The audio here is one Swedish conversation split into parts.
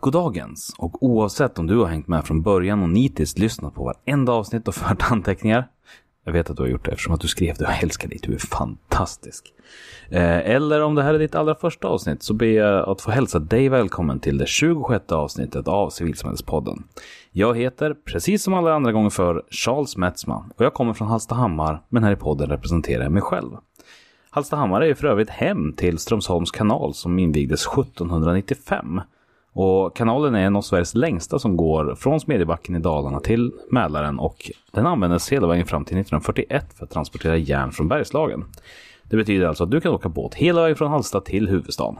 Goddagens! Och oavsett om du har hängt med från början och nitiskt lyssnat på varenda avsnitt och fört anteckningar. Jag vet att du har gjort det eftersom att du skrev det. Jag älskar dig, du är fantastisk. Eh, eller om det här är ditt allra första avsnitt så ber jag att få hälsa dig välkommen till det 26 avsnittet av Civilsamhällespodden. Jag heter, precis som alla andra gånger för Charles Metzman och jag kommer från Hallstahammar men här i podden representerar jag mig själv. Hallstahammar är för övrigt hem till Strömsholms kanal som invigdes 1795. Och kanalen är en av Sveriges längsta som går från Smedjebacken i Dalarna till Mälaren och den användes hela vägen fram till 1941 för att transportera järn från Bergslagen. Det betyder alltså att du kan åka båt hela vägen från Hallsta till huvudstaden.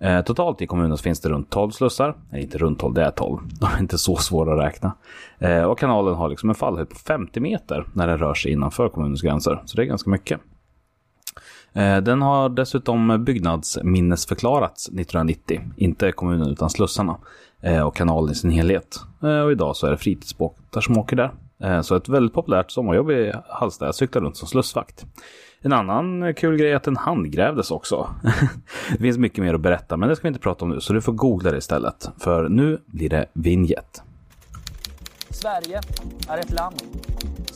Eh, totalt i kommunen finns det runt 12 slussar. Nej, inte runt 12, det är 12. De är inte så svåra att räkna. Eh, och kanalen har liksom en fallhöjd på 50 meter när den rör sig innanför kommunens gränser. Så det är ganska mycket. Eh, den har dessutom byggnadsminnesförklarats 1990. Inte kommunen utan slussarna. Eh, och kanalen i sin helhet. Eh, och idag så är det fritidsbåtar som åker där. Så ett väldigt populärt sommarjobb i Hallsta. Jag cykla runt som slussvakt. En annan kul grej är att den handgrävdes också. det finns mycket mer att berätta, men det ska vi inte prata om nu, så du får googla det istället. För nu blir det vinjett. Sverige är ett land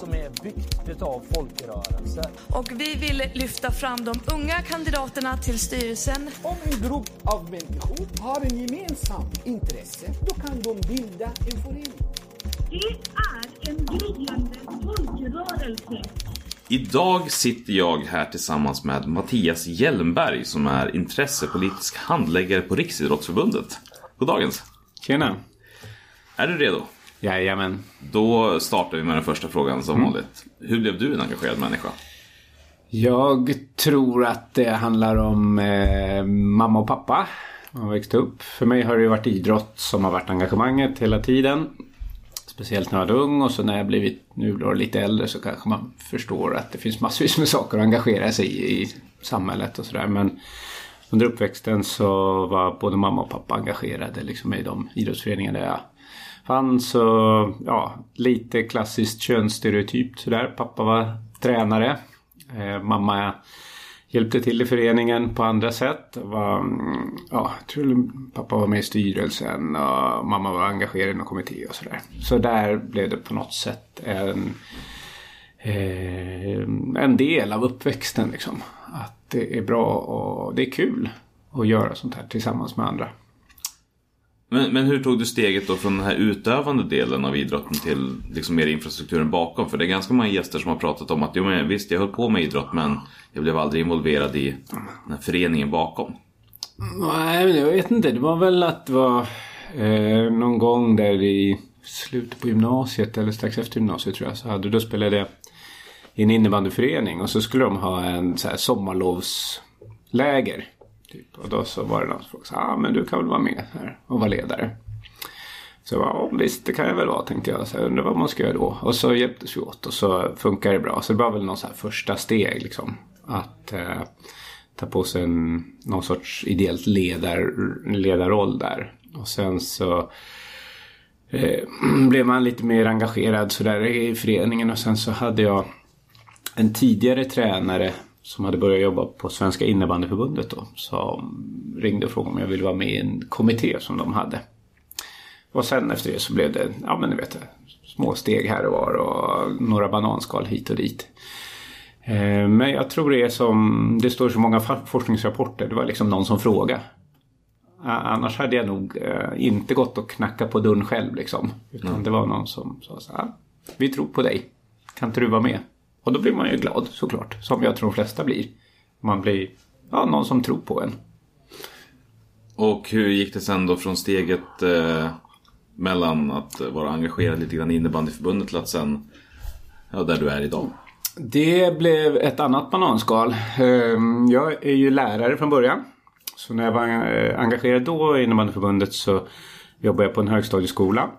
som är byggt av folkrörelser. Och vi vill lyfta fram de unga kandidaterna till styrelsen. Om en grupp av människor har en gemensam intresse, då kan de bilda en förening. Det är en gryende folkrörelse. Idag sitter jag här tillsammans med Mattias Hjelmberg som är intressepolitisk handläggare på Riksidrottsförbundet. Goddagens! Tjena! Är du redo? Jajamän. Då startar vi med den första frågan som mm. vanligt. Hur blev du en engagerad människa? Jag tror att det handlar om eh, mamma och pappa. Jag växte upp. För mig har det varit idrott som har varit engagemanget hela tiden. Speciellt när jag var ung och så när jag blivit nu då lite äldre så kanske man förstår att det finns massvis med saker att engagera sig i i samhället och sådär. Men under uppväxten så var både mamma och pappa engagerade liksom i de idrottsföreningar där jag fanns. Och, ja, lite klassiskt könsstereotypt sådär. Pappa var tränare. Eh, mamma hjälpte till i föreningen på andra sätt. Var, mm, ja, jag tror pappa var med i styrelsen och mamma var engagerad i någon kommitté och sådär. Så där blev det på något sätt en, eh, en del av uppväxten liksom. Att det är bra och det är kul att göra sånt här tillsammans med andra. Men, men hur tog du steget då från den här utövande delen av idrotten till liksom mer infrastrukturen bakom? För det är ganska många gäster som har pratat om att jo, men visst, jag höll på med idrott men jag blev aldrig involverad i den här föreningen bakom. Nej, men jag vet inte. Det var väl att det var eh, någon gång där i slutet på gymnasiet eller strax efter gymnasiet tror jag. Så hade, då spelade jag i en innebandyförening och så skulle de ha en så här sommarlovsläger. Typ. Och då så var det någon som frågade, ah, men du kan väl vara med här och vara ledare. Så jag bara, visst det kan jag väl vara tänkte jag. Så jag undrar vad man ska göra då. Och så hjälptes vi åt och så funkar det bra. Så det var väl någon så här första steg liksom. Att eh, ta på sig en, någon sorts ideellt ledar, ledarroll där. Och sen så eh, blev man lite mer engagerad sådär i föreningen. Och sen så hade jag en tidigare tränare som hade börjat jobba på Svenska innebandyförbundet då. Som ringde och frågade om jag ville vara med i en kommitté som de hade. Och sen efter det så blev det, ja men ni vet, små steg här och var och några bananskal hit och dit. Eh, men jag tror det är som, det står så många forskningsrapporter, det var liksom någon som frågade. Annars hade jag nog eh, inte gått och knacka på dörren själv liksom. Utan mm. det var någon som sa så här, vi tror på dig, kan inte du vara med? Och då blir man ju glad såklart, som jag tror de flesta blir. Man blir ja, någon som tror på en. Och hur gick det sen då från steget eh, mellan att vara engagerad lite grann i innebandyförbundet till att sen, ja, där du är idag? Det blev ett annat bananskal. Ehm, jag är ju lärare från början. Så när jag var eh, engagerad då i innebandyförbundet så jobbade jag på en högstadieskola.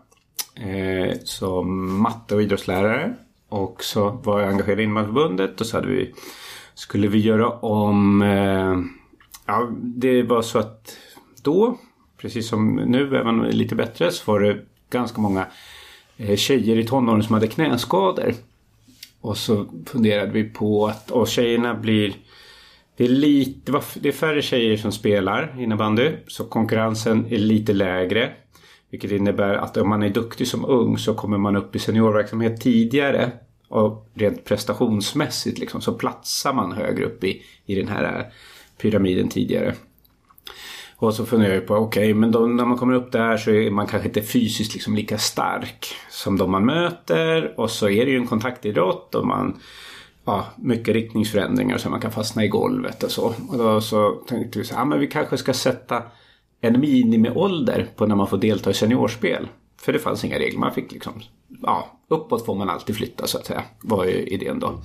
Eh, som matte och idrottslärare. Och så var jag engagerad i innebandyförbundet och så hade vi, skulle vi göra om... Eh, ja, det var så att då, precis som nu, även lite bättre, så var det ganska många eh, tjejer i tonåren som hade knäskador. Och så funderade vi på att och tjejerna blir... Det är, lite, det är färre tjejer som spelar innebandy så konkurrensen är lite lägre. Vilket innebär att om man är duktig som ung så kommer man upp i seniorverksamhet tidigare. Och rent prestationsmässigt liksom, så platsar man högre upp i, i den här pyramiden tidigare. Och så funderar jag på, okej, okay, men då, när man kommer upp där så är man kanske inte fysiskt liksom lika stark som de man möter. Och så är det ju en kontaktidrott och man ja, mycket riktningsförändringar så man kan fastna i golvet och så. Och då så tänkte vi så här, men vi kanske ska sätta en minimiålder på när man får delta i seniorspel. För det fanns inga regler, man fick liksom, ja, uppåt får man alltid flytta så att säga, var ju idén då.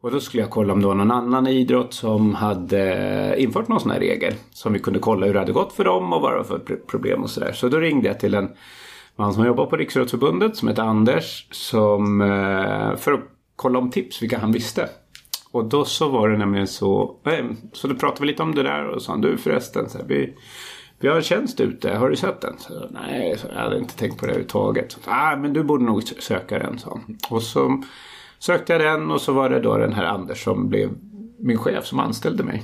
Och då skulle jag kolla om det var någon annan idrott som hade infört någon sån här regel. Som vi kunde kolla hur det hade gått för dem och vad det var för problem och sådär. Så då ringde jag till en man som jobbar på Riksidrottsförbundet som heter Anders. Som, eh, för att kolla om tips vilka han visste. Och då så var det nämligen så. Så då pratade vi lite om det där och sa du förresten. Så här, vi, vi har en tjänst ute, har du sett den? Så, Nej, så jag hade inte tänkt på det överhuvudtaget. Nej, men du borde nog söka den, sa Och så sökte jag den och så var det då den här Anders som blev min chef som anställde mig.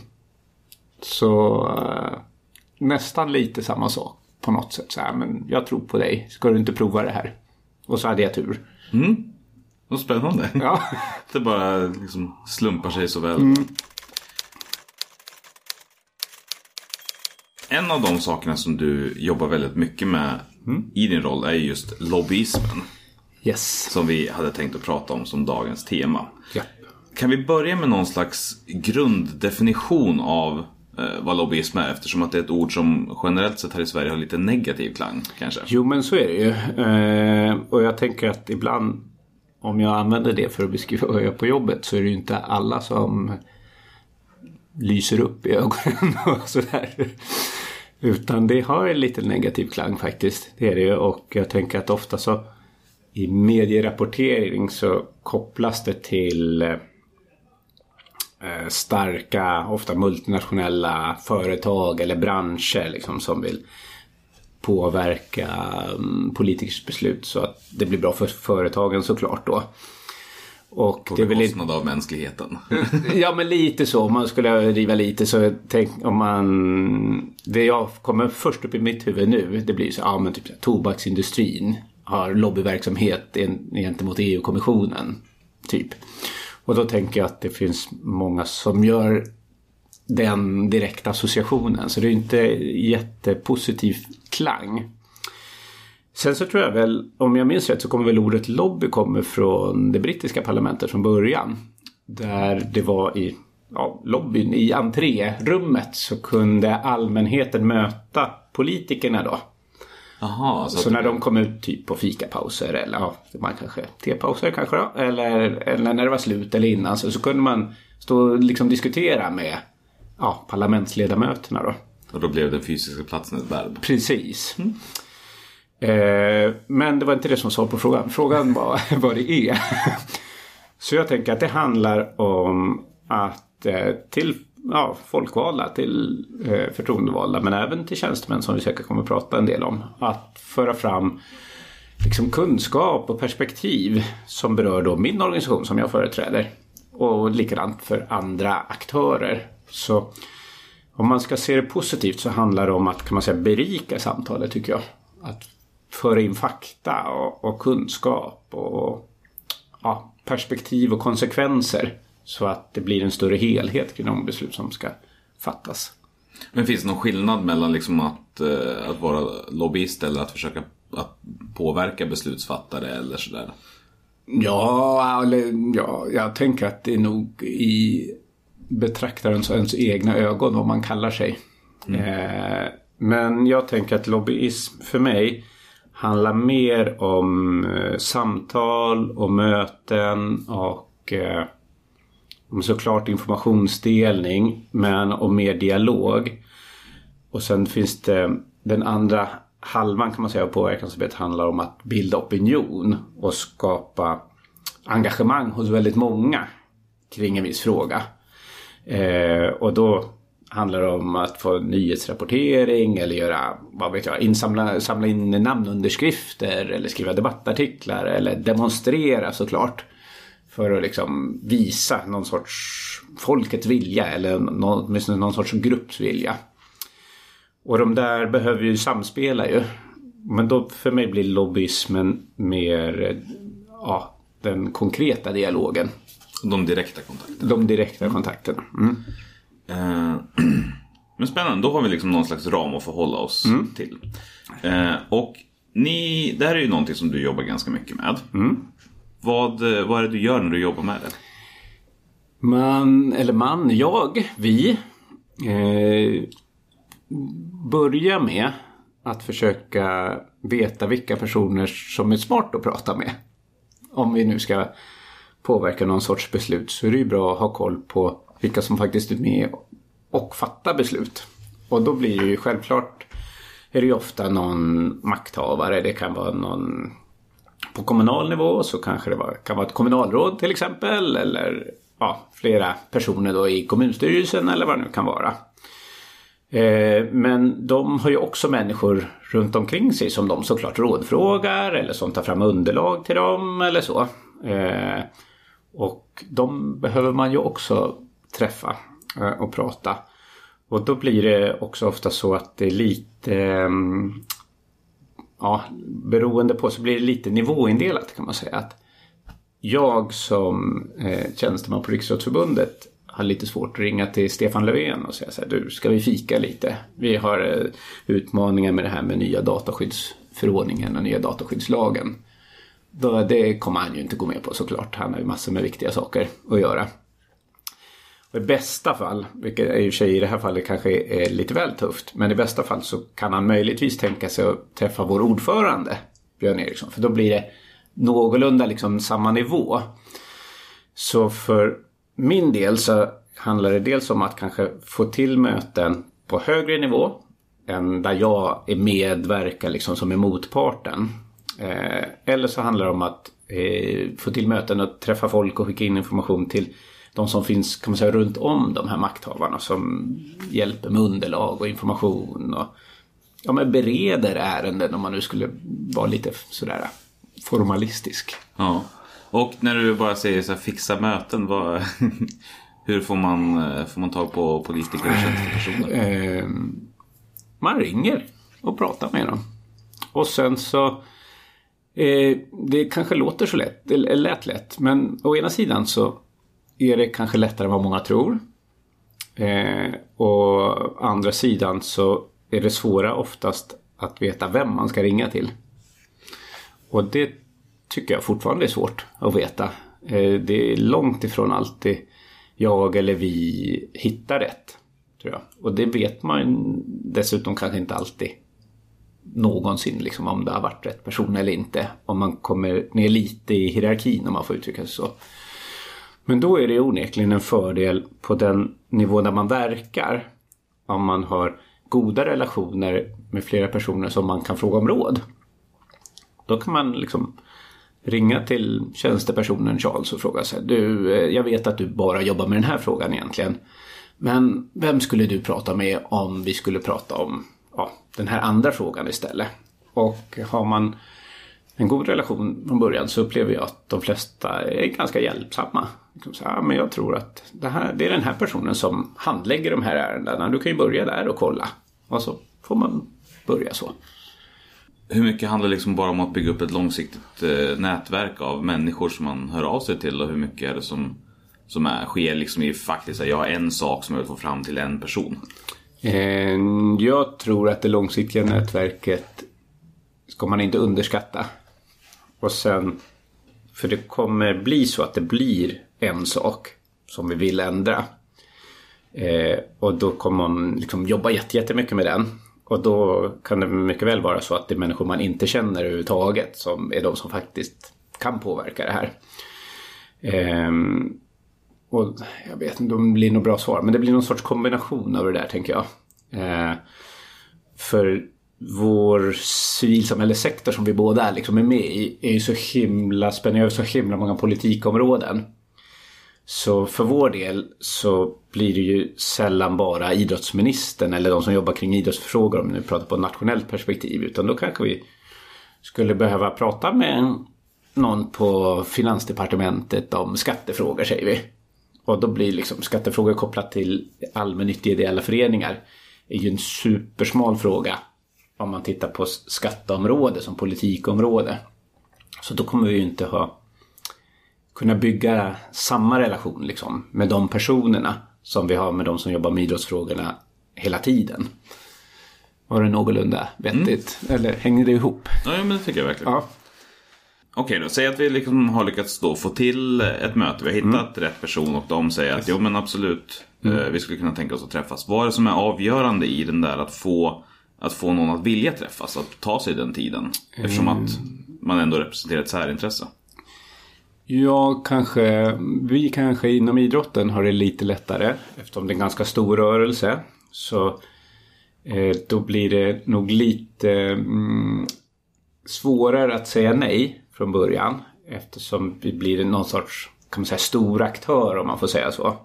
Så äh, nästan lite samma sak på något sätt. Så här, men jag tror på dig, ska du inte prova det här? Och så hade jag tur. Mm. Vad spännande. Ja. det bara liksom slumpar sig så väl. Mm. En av de sakerna som du jobbar väldigt mycket med Mm. i din roll är just lobbyismen. Yes. Som vi hade tänkt att prata om som dagens tema. Ja. Kan vi börja med någon slags grunddefinition av eh, vad lobbyism är? Eftersom att det är ett ord som generellt sett här i Sverige har lite negativ klang kanske. Jo men så är det ju. Eh, och jag tänker att ibland om jag använder det för att beskriva vad jag gör på jobbet så är det ju inte alla som lyser upp i ögonen och sådär. Utan det har en lite negativ klang faktiskt. Det är det ju. Och jag tänker att ofta så i medierapportering så kopplas det till eh, eh starka, ofta multinationella företag eller branscher liksom, som vill påverka um, politikers beslut så att det blir bra för företagen såklart då. Och På det är väl bekostnad av mänskligheten. Ja men lite så. Om man skulle riva lite så tänk om man... Det jag kommer först upp i mitt huvud nu det blir så ja men typ så här, tobaksindustrin har lobbyverksamhet en- gentemot EU-kommissionen. Typ. Och då tänker jag att det finns många som gör den direkta associationen. Så det är inte jättepositiv klang. Sen så tror jag väl, om jag minns rätt, så kommer väl ordet lobby kommer från det brittiska parlamentet från början. Där det var i ja, lobbyn, i entrérummet så kunde allmänheten möta politikerna då. Jaha, så, Så när de kom ut typ på fikapauser eller ja, man kanske tepauser kanske då. Eller, eller när det var slut eller innan så, så kunde man stå och liksom diskutera med ja, parlamentsledamöterna då. och då blev den fysiska platsen ett verb. Precis. Eh, men det var inte det som svar på frågan. Frågan var vad det är. Så jag tänker att det handlar om att eh, till ja, folkvalda, till eh, förtroendevalda men även till tjänstemän som vi säkert kommer att prata en del om. Att föra fram liksom, kunskap och perspektiv som berör då min organisation som jag företräder. Och likadant för andra aktörer. Så om man ska se det positivt så handlar det om att kan man säga berika samtalet tycker jag. Att föra in fakta och, och kunskap och ja, perspektiv och konsekvenser. Så att det blir en större helhet kring de beslut som ska fattas. Men finns det någon skillnad mellan liksom att, eh, att vara lobbyist eller att försöka att påverka beslutsfattare eller sådär? Ja, eller, ja, jag tänker att det är nog i betraktarens ens egna ögon vad man kallar sig. Eh, men jag tänker att lobbyism för mig handlar mer om eh, samtal och möten och eh, om såklart informationsdelning men om mer dialog. Och sen finns det den andra halvan kan man säga av påverkansarbetet handlar om att bilda opinion och skapa engagemang hos väldigt många kring en viss fråga. Eh, och då handlar om att få nyhetsrapportering eller göra, vad vet jag, insamla, samla in namnunderskrifter eller skriva debattartiklar eller demonstrera såklart. För att liksom visa någon sorts folkets vilja eller någon, åtminstone någon sorts grupps vilja. Och de där behöver ju samspela ju. men då för mig blir lobbyismen mer ja, den konkreta dialogen. De direkta kontakterna. De direkta kontakterna. Mm. Eh, men spännande, då har vi liksom någon slags ram att förhålla oss Mm. till. Eh, och ni, det här är ju någonting som du jobbar ganska mycket med. Mm. Vad, eh, vad är det du gör när du jobbar med det? Man, eller man, jag, vi eh, börjar med att försöka veta vilka personer som är smart att prata med. Om vi nu ska påverka någon sorts beslut så är det ju bra att ha koll på vilka som faktiskt är med och fattar beslut. Och då blir det ju självklart är det ju ofta någon makthavare. Det kan vara någon på kommunal nivå så kanske det var, kan vara ett kommunalråd till exempel eller ja, flera personer då i kommunstyrelsen eller vad det nu kan vara. Eh, men de har ju också människor runt omkring sig som de såklart rådfrågar eller som tar fram underlag till dem eller så. Eh, och de behöver man ju också träffa eh, och prata. Och då blir det också ofta så att det är lite ehm, ja, beroende på så blir det lite nivåindelat kan man säga. Att jag som eh, tjänsteman på Riksidrottsförbundet har lite svårt att ringa till Stefan Löfven och säga så här, du ska vi fika lite? Vi har eh, utmaningar med det här med nya dataskyddsförordningen och nya dataskyddslagen. Då, det kommer han ju inte gå med på såklart. Han har ju massor med viktiga saker att göra. Och I bästa fall, vilket i och för sig i det här fallet kanske är lite väl tufft, men i bästa fall så kan han möjligtvis tänka sig att träffa vår ordförande Björn Eriksson. För då blir det någorlunda liksom samma nivå. Så för min del så handlar det dels om att kanske få till möten på högre nivå än där jag är medverkar liksom som är motparten. Eh, eller så handlar det om att eh, få till möten och träffa folk och skicka in information till de som finns kan man säga, runt om de här makthavarna som hjälper med underlag och information och ja, men bereder ärenden om man nu skulle vara lite sådär formalistisk. Ja. Och när du bara säger så här, fixa möten, vad, hur får man, får man tag på politiker och tjänstepersoner? Eh, man ringer och pratar med dem. Och sen så eh, det kanske låter så lätt, eller lät lätt, men å ena sidan så är det kanske lättare än vad många tror. Eh, och å andra sidan så är det svåra oftast att veta vem man ska ringa till. Och det tycker jag fortfarande är svårt att veta. Eh, det är långt ifrån alltid jag eller vi hittar rätt. Tror jag. Och det vet man dessutom kanske inte alltid någonsin liksom, om det har varit rätt person eller inte. Om man kommer ner lite i hierarkin om man får uttrycka sig så. Men då är det onekligen en fördel på den nivå där man verkar. Om man har goda relationer med flera personer som man kan fråga om råd. Då kan man liksom ringa till tjänstepersonen Charles och fråga sig. Du, eh, jag vet att du bara jobbar med den här frågan egentligen. Men vem skulle du prata med om vi skulle prata om ja, den här andra frågan istället? Och har man en god relation från början så upplever jag att de flesta är ganska hjälpsamma. Liksom så, ja, men jag tror att det, här, det är den här personen som handlägger de här ärendena. Du kan ju börja där och kolla. Och så får man börja så. Hur mycket handlar liksom bara om att bygga upp ett långsiktigt eh, nätverk av människor som man hör av sig till och hur mycket är det som, som är, sker liksom i faktiskt, jag har en sak som jag vill få fram till en person. Eh, Jag tror att det långsiktiga nätverket ska man inte underskatta. Och sen, för det kommer bli så att det blir en sak som vi vill ändra. Eh, och då kommer man liksom jobba jättemycket med den. Och då kan det mycket väl vara så att det är människor man inte känner överhuvudtaget som är de som faktiskt kan påverka det här. Eh, och jag vet inte om det blir något bra svar, men det blir någon sorts kombination av det där tänker jag. Eh, för vår civilsamhällesektor som vi båda är, liksom är med i är ju så himla, spänner över så himla många politikområden. Så för vår del så blir det ju sällan bara idrottsministern eller de som jobbar kring idrottsfrågor om vi nu pratar på nationellt perspektiv. Utan då kanske vi skulle behöva prata med någon på Finansdepartementet om skattefrågor säger vi. Och då blir liksom skattefrågor kopplat till allmännyttiga ideella föreningar är ju en supersmal fråga om man tittar på skatteområde som politikområde. Så då kommer vi ju inte ha kunna bygga samma relation liksom, med de personerna som vi har med de som jobbar med idrottsfrågorna hela tiden. Var det någorlunda vettigt? Eller hänger det ihop? Ja, men det tycker jag verkligen. Ja. Okej då, säg att vi liksom har lyckats då få till ett möte. Vi har hittat rätt person och de säger att jo men absolut, eh, vi skulle kunna tänka oss att träffas. Vad är det som är avgörande i den där att få, att få någon att vilja träffas? Att ta sig den tiden? Eftersom att man ändå representerar ett särintresse. Ja, kanske. Vi kanske inom idrotten har det lite lättare eftersom det är en ganska stor rörelse. Så eh, då blir det nog lite mm, svårare att säga nej från början. Eftersom vi blir någon sorts kan man säga, stor aktör om man får säga så.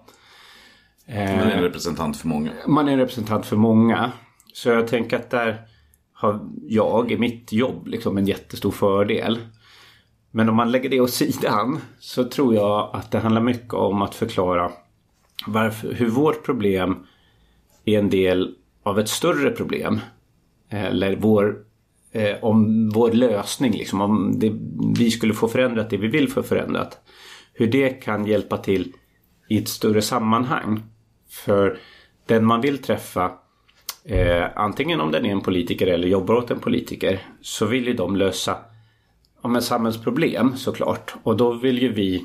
Man är en representant för många. Man är en representant för många. Så jag tänker att där har jag i mitt jobb liksom en jättestor fördel. Men om man lägger det åt sidan så tror jag att det handlar mycket om att förklara varför, hur vårt problem är en del av ett större problem. Eller vår, eh, om vår lösning, liksom, om det, vi skulle få förändrat det vi vill få förändrat. Hur det kan hjälpa till i ett större sammanhang. För den man vill träffa Eh, antingen om den är en politiker eller jobbar åt en politiker så vill ju de lösa om ett samhällsproblem såklart. Och då vill ju vi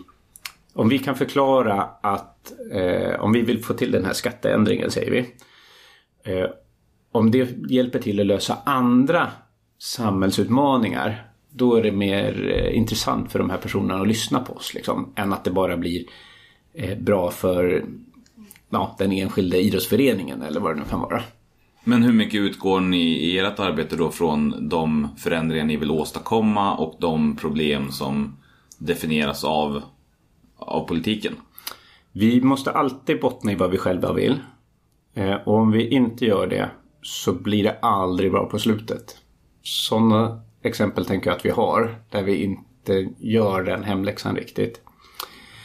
om vi kan förklara att eh, om vi vill få till den här skatteändringen säger vi. Eh, om det hjälper till att lösa andra samhällsutmaningar då är det mer eh, intressant för de här personerna att lyssna på oss. Liksom, än att det bara blir eh, bra för ja, den enskilda idrottsföreningen eller vad det nu kan vara. Men hur mycket utgår ni i ert arbete då från de förändringar ni vill åstadkomma och de problem som definieras av, av politiken? Vi måste alltid bottna i vad vi själva vill. Eh, och om vi inte gör det så blir det aldrig bra på slutet. Sådana exempel tänker jag att vi har där vi inte gör den hemläxan riktigt.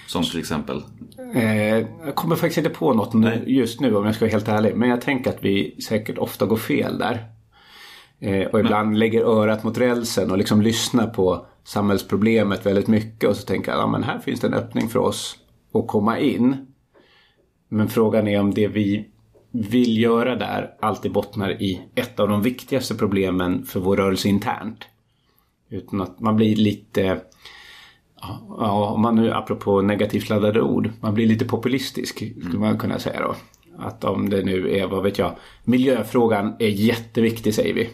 Som till exempel? Eh, jag kommer faktiskt inte på något nu, just nu om jag ska vara helt ärlig. Men jag tänker att vi säkert ofta går fel där. Eh, och ibland lägger örat mot rälsen och liksom lyssnar på samhällsproblemet väldigt mycket. Och så tänker jag, ja men här finns det en öppning för oss att komma in. Men frågan är om det vi vill göra där alltid bottnar i ett av de viktigaste problemen för vår rörelse internt. Utan att man blir lite Ja, om man nu apropå negativt laddade ord. Man blir lite populistisk skulle man kunna säga då. Att om det nu är, vad vet jag, miljöfrågan är jätteviktig säger vi.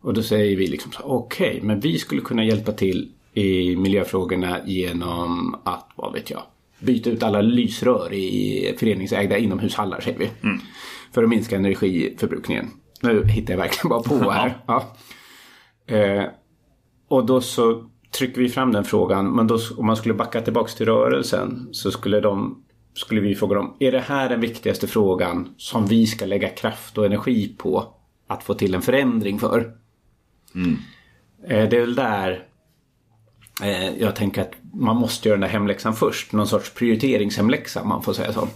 Och då säger vi liksom så okej, okay, men vi skulle kunna hjälpa till i miljöfrågorna genom att, vad vet jag, byta ut alla lysrör i föreningsägda inomhushallar säger vi. Mm. För att minska energiförbrukningen. Nu hittar jag verkligen bara på här. Ja. Eh, och då så trycker vi fram den frågan. Men då, om man skulle backa tillbaks till rörelsen så skulle, de, skulle vi fråga dem. Är det här den viktigaste frågan som vi ska lägga kraft och energi på att få till en förändring för? Mm. Eh, det är väl där eh, jag tänker att man måste göra den där hemläxan först. Någon sorts prioriteringshemläxa om man får säga så.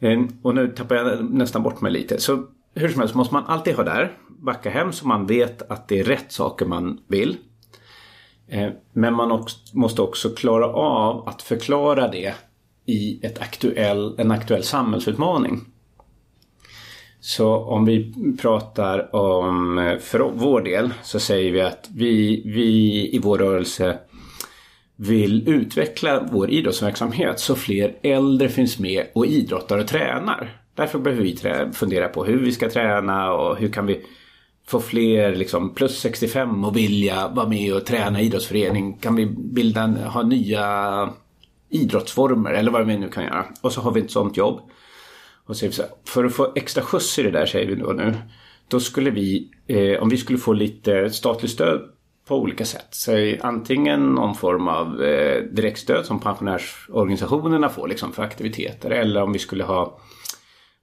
Eh, och nu tappar jag nästan bort mig lite. Så hur som helst måste man alltid ha där. Backa hem så man vet att det är rätt saker man vill. Eh, men man också, måste också klara av att förklara det i ett aktuell, en aktuell samhällsutmaning. Så om vi pratar om eh, för vår del så säger vi att vi, vi i vår rörelse vill utveckla vår idrottsverksamhet så fler äldre finns med och idrottar och tränar. Därför behöver vi fundera på hur vi ska träna och hur kan vi få fler liksom, plus 65 och vilja vara med och träna idrottsförening? Kan vi bilda, ha nya idrottsformer eller vad vi nu kan göra? Och så har vi ett sånt jobb. Och så, så här, för att få extra skjuts i det där säger vi då nu. Då skulle vi, eh, om vi skulle få lite statligt stöd på olika sätt. Så antingen någon form av eh, direktstöd som pensionärsorganisationerna får liksom, för aktiviteter. Eller om vi skulle ha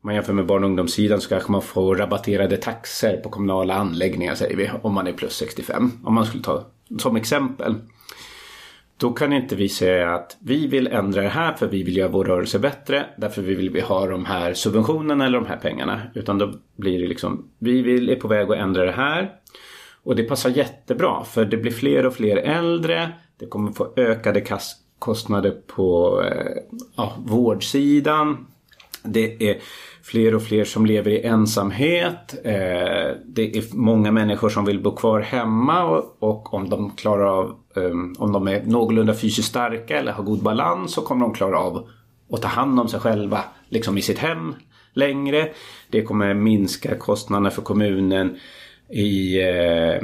man jämför med barn och ungdomssidan så kanske man får rabatterade taxer på kommunala anläggningar säger vi. Om man är plus 65. Om man skulle ta som exempel. Då kan inte vi säga att vi vill ändra det här för vi vill göra vår rörelse bättre. Därför vill vi ha de här subventionerna eller de här pengarna. Utan då blir det liksom, vi vill, är på väg att ändra det här. Och det passar jättebra för det blir fler och fler äldre. Det kommer få ökade kostnader på eh, ja, vårdsidan. Det är fler och fler som lever i ensamhet. Eh, det är många människor som vill bo kvar hemma och, om de klarar av, um, om de är någorlunda fysiskt starka eller har god balans så kommer de klara av att ta hand om sig själva liksom i sitt hem längre. Det kommer minska kostnaderna för kommunen i eh,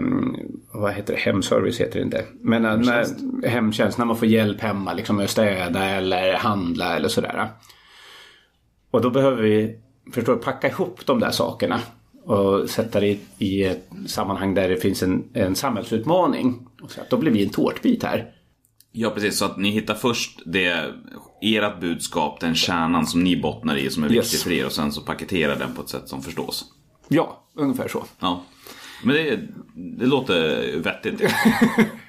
vad heter det? Hemservice heter det inte. Men hemtjänst. när, hemtjänst, när man får hjälp hemma liksom med att städa eller handla eller sådär. Och då behöver vi förstår, packa ihop de där sakerna och sätta det i, i ett sammanhang där det finns en, en samhällsutmaning. Och så att då blir vi en tårtbit här. Ja, precis. Så att ni hittar först det, ert budskap, den kärnan som ni bottnar i som är Yes. viktig för er och sen så paketerar den på ett sätt som förstås. Ja, ungefär så. Ja. Men det, det låter vettigt.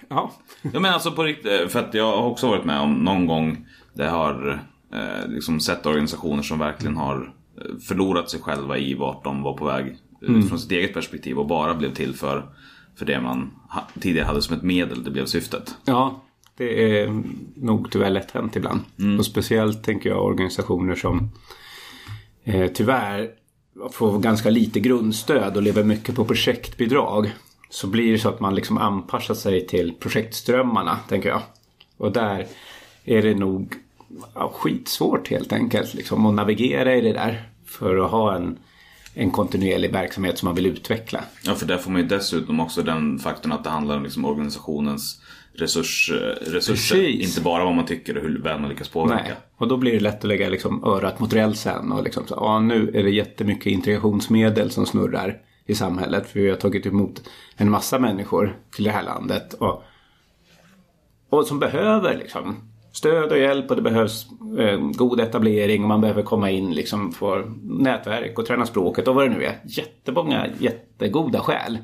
Ja, Jag menar alltså på riktigt, för att jag har också varit med om någon gång jag har eh, liksom sett organisationer som verkligen har eh, förlorat sig själva i vart de var på väg Mm. från sitt eget perspektiv och bara blev till för, för det man ha, tidigare hade som ett medel, det blev syftet. ja det är nog tyvärr lätt hänt ibland. Och speciellt tänker jag organisationer som eh, tyvärr får ganska lite grundstöd och lever mycket på projektbidrag. Så blir det så att man liksom anpassar sig till projektströmmarna, tänker jag. Och där är det nog ja, skitsvårt helt enkelt liksom, att navigera i det där. För att ha en, en kontinuerlig verksamhet som man vill utveckla. Ja, för där får man ju dessutom också den faktorn att det handlar om liksom organisationens resurs, eh, resurser. Precis. Inte bara vad man tycker och hur väl man lyckas påverka. Nej, och då blir det lätt att lägga liksom örat mot rälsen och liksom så, ja, nu är det jättemycket integrationsmedel som snurrar i samhället. För vi har tagit emot en massa människor till det här landet. Och, och som behöver liksom stöd och hjälp och det behövs eh, god etablering och man behöver komma in liksom för nätverk och träna språket och vad det nu är. Jättemånga jättegoda skäl.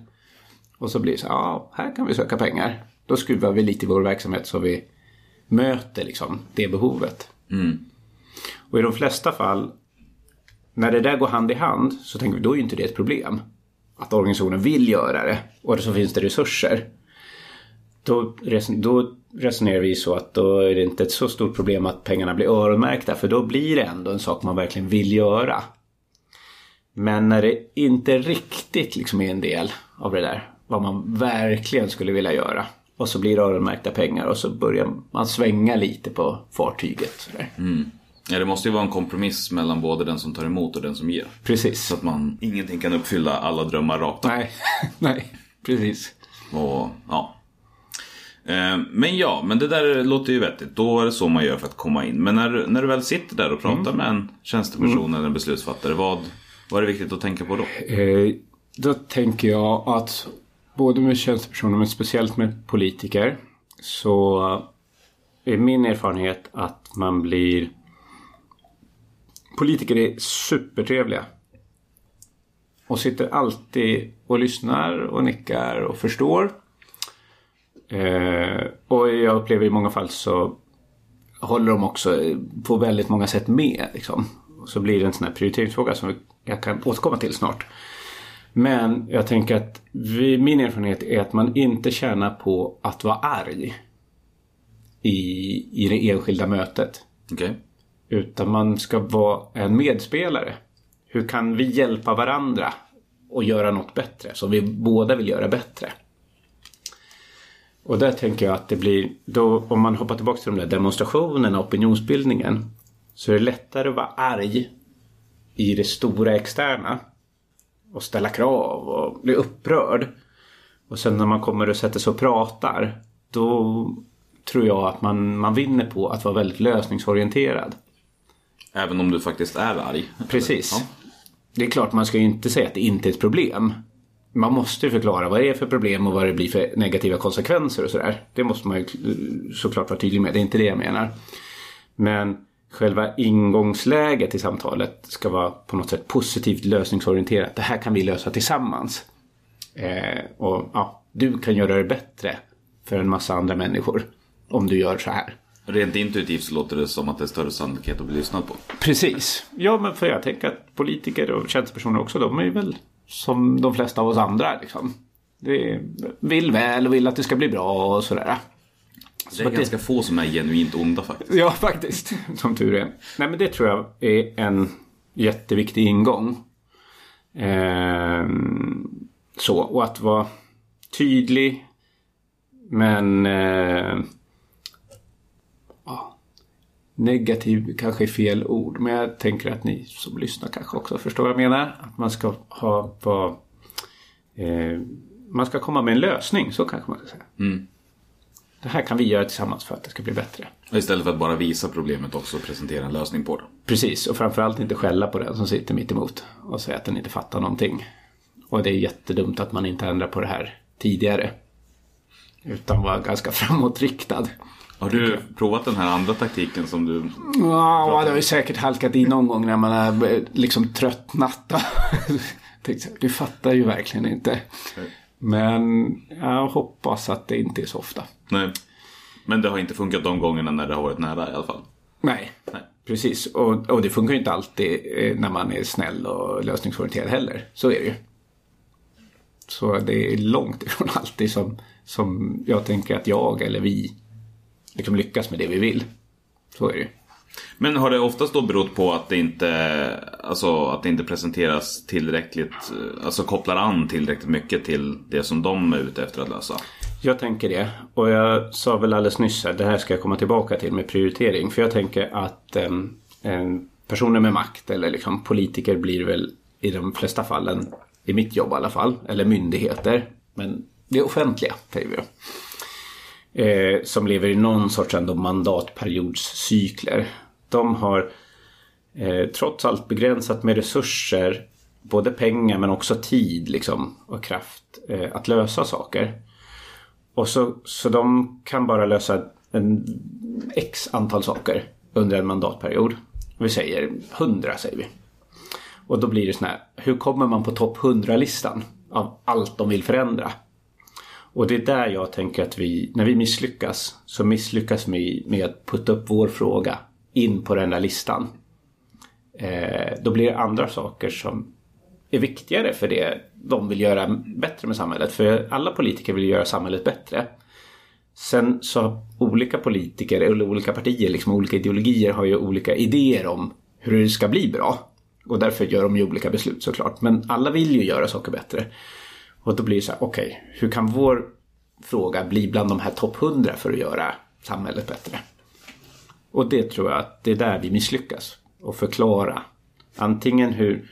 Och så blir det så ja, här kan vi söka pengar. Då skruvar vi lite i vår verksamhet så vi möter liksom det behovet. Och i de flesta fall, när det där går hand i hand, så tänker vi då är ju inte det ett problem. Att organisationen vill göra det och så finns det resurser. Då, då resonerar vi så att då är det inte ett så stort problem att pengarna blir öronmärkta för då blir det ändå en sak man verkligen vill göra. Men när det inte riktigt liksom är en del av det där, vad man verkligen skulle vilja göra. Och så blir det öronmärkta pengar och så börjar man svänga lite på fartyget. Sådär. Ja, det måste ju vara en kompromiss mellan både den som tar emot och den som ger. Precis. Så att man ingenting kan uppfylla alla drömmar rakt av. Nej, nej, precis. Och, ja. Eh, Men ja, men det där låter ju vettigt. Då är det så man gör för att komma in. Men när, när du väl sitter där och pratar med en tjänsteperson eller en beslutsfattare, vad, vad är det viktigt att tänka på då? Eh, då tänker jag att både med tjänstepersoner men speciellt med politiker så är min erfarenhet att man blir Politiker är supertrevliga. Och sitter alltid och lyssnar och nickar och förstår. Eh, och jag upplever i många fall så håller de också på väldigt många sätt med. Liksom. Och så blir det en sån här prioriteringsfråga som jag kan återkomma till snart. Men jag tänker att vi, min erfarenhet är att man inte tjänar på att vara arg i, i det enskilda mötet. Okej? Utan man ska vara en medspelare. Hur kan vi hjälpa varandra och göra något bättre som vi båda vill göra bättre? Och där tänker jag att det blir, då, om man hoppar tillbaka till de där demonstrationerna och opinionsbildningen så är det lättare att vara arg i det stora externa och ställa krav och bli upprörd. Och sen när man kommer och sätter sig och pratar då tror jag att man, man vinner på att vara väldigt lösningsorienterad. Även om du faktiskt är arg? Precis. Ja. Det är klart man ska ju inte säga att det inte är ett problem. Man måste ju förklara vad det är för problem och vad det blir för negativa konsekvenser och sådär. Det måste man ju såklart vara tydlig med. Det är inte det jag menar. Men själva ingångsläget i samtalet ska vara på något sätt positivt lösningsorienterat. Det här kan vi lösa tillsammans. Eh, och ja, du kan göra det bättre för en massa andra människor. om du gör så här. Rent intuitivt så låter det som att det är större sannolikhet att bli lyssnad på. Precis. Ja, men för jag tänker att politiker och tjänstepersoner också, de är ju väl som de flesta av oss andra. Liksom. Det vill väl och vill att det ska bli bra och sådär. Det är ganska få som är genuint onda faktiskt. Ja, faktiskt. Som tur är. Nej, men det tror jag är en jätteviktig ingång. Ehm, så, och att vara tydlig. Men... Eh, negativ kanske är fel ord. Men jag tänker att ni som lyssnar kanske också förstår vad jag menar. Att man ska ha... Vara, eh, man ska komma med en lösning, så kanske man ska säga. Det här kan vi göra tillsammans för att det ska bli bättre. Och Istället för att bara visa problemet också presentera en lösning på det. Precis, och framförallt inte skälla på den som sitter mitt emot och säga att den inte fattar någonting. Och det är jättedumt att man inte ändrar på det här tidigare. Utan var ganska framåtriktad. Har du provat den här andra taktiken som du... Ja, det har ju säkert halkat in någon gång när man har eh, liksom tröttnat. Du fattar ju verkligen inte. Men jag hoppas att det inte är så ofta. Nej. Men det har inte funkat de gångerna när det har varit nära i alla fall. Nej, Nej. precis. Och, och det funkar ju inte alltid eh, när man är snäll och lösningsorienterad heller. Så är det ju. Så det är långt ifrån alltid som, som jag tänker att jag eller vi liksom lyckas med det vi vill. Så är det ju. Men har det oftast då berott på att det inte, alltså, att det inte presenteras tillräckligt, alltså kopplar an tillräckligt mycket till det som de är ute efter att lösa? Jag tänker det. Och jag sa väl alldeles nyss att det här ska jag komma tillbaka till med prioritering. För jag tänker att em, em, personer med makt eller liksom politiker blir väl i de flesta fallen, i mitt jobb i alla fall, eller myndigheter. Men det är offentliga, säger vi då. Eh, som lever i någon sorts ändå mandatperiodscykler. De har eh, trots allt begränsat med resurser, både pengar men också tid liksom, och kraft eh, att lösa saker. Och så, så de kan bara lösa en x antal saker under en mandatperiod. Vi säger 100 säger vi. Och då blir det sån här, hur kommer man på topp 100-listan av allt de vill förändra? Och det är där jag tänker att vi, när vi misslyckas, så misslyckas vi med att putta upp vår fråga in på den där listan. Eh, då blir det andra saker som är viktigare för det de vill göra bättre med samhället. För alla politiker vill göra samhället bättre. Sen så har olika politiker eller olika partier, liksom olika ideologier har ju olika idéer om hur det ska bli bra. Och därför gör de ju olika beslut såklart. Men alla vill ju göra saker bättre. Och då blir det så här, okej, hur kan vår fråga bli bland de här topp 100 för att göra samhället bättre? Och det tror jag att det är där vi misslyckas. Och förklara antingen hur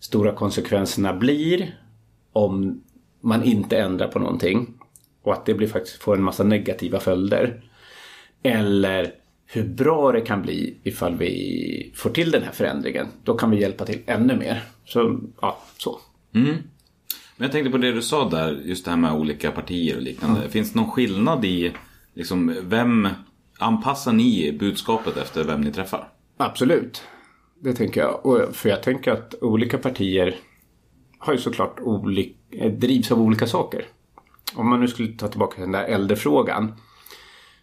stora konsekvenserna blir om man inte ändrar på någonting. Och att det blir faktiskt får en massa negativa följder. Eller hur bra det kan bli ifall vi får till den här förändringen. Då kan vi hjälpa till ännu mer. Så, ja, så. Mm. Men jag tänkte på det du sa där, just det här med olika partier och liknande. Finns det någon skillnad i, liksom, vem anpassar ni budskapet efter vem ni träffar? Absolut. Det tänker jag. Och för jag tänker att olika partier har ju såklart olika, eh, drivs av olika saker. Om man nu skulle ta tillbaka den där äldrefrågan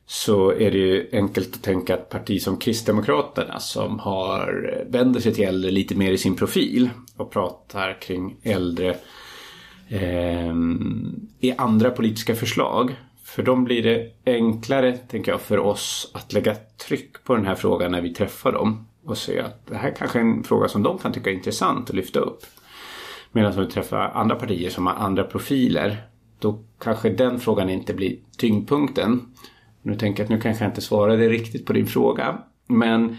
så är det ju enkelt att tänka att parti som Kristdemokraterna som har vänder sig till äldre lite mer i sin profil och pratar kring äldre eh, i andra politiska förslag. För dem blir det enklare, tänker jag, för oss att lägga tryck på den här frågan när vi träffar dem. Och se att det här kanske är en fråga som de kan tycka är intressant att lyfta upp. Medan om vi träffar andra partier som har andra profiler. Då kanske den frågan inte blir tyngdpunkten. Nu tänker jag att nu kanske jag inte svarade riktigt på din fråga. Men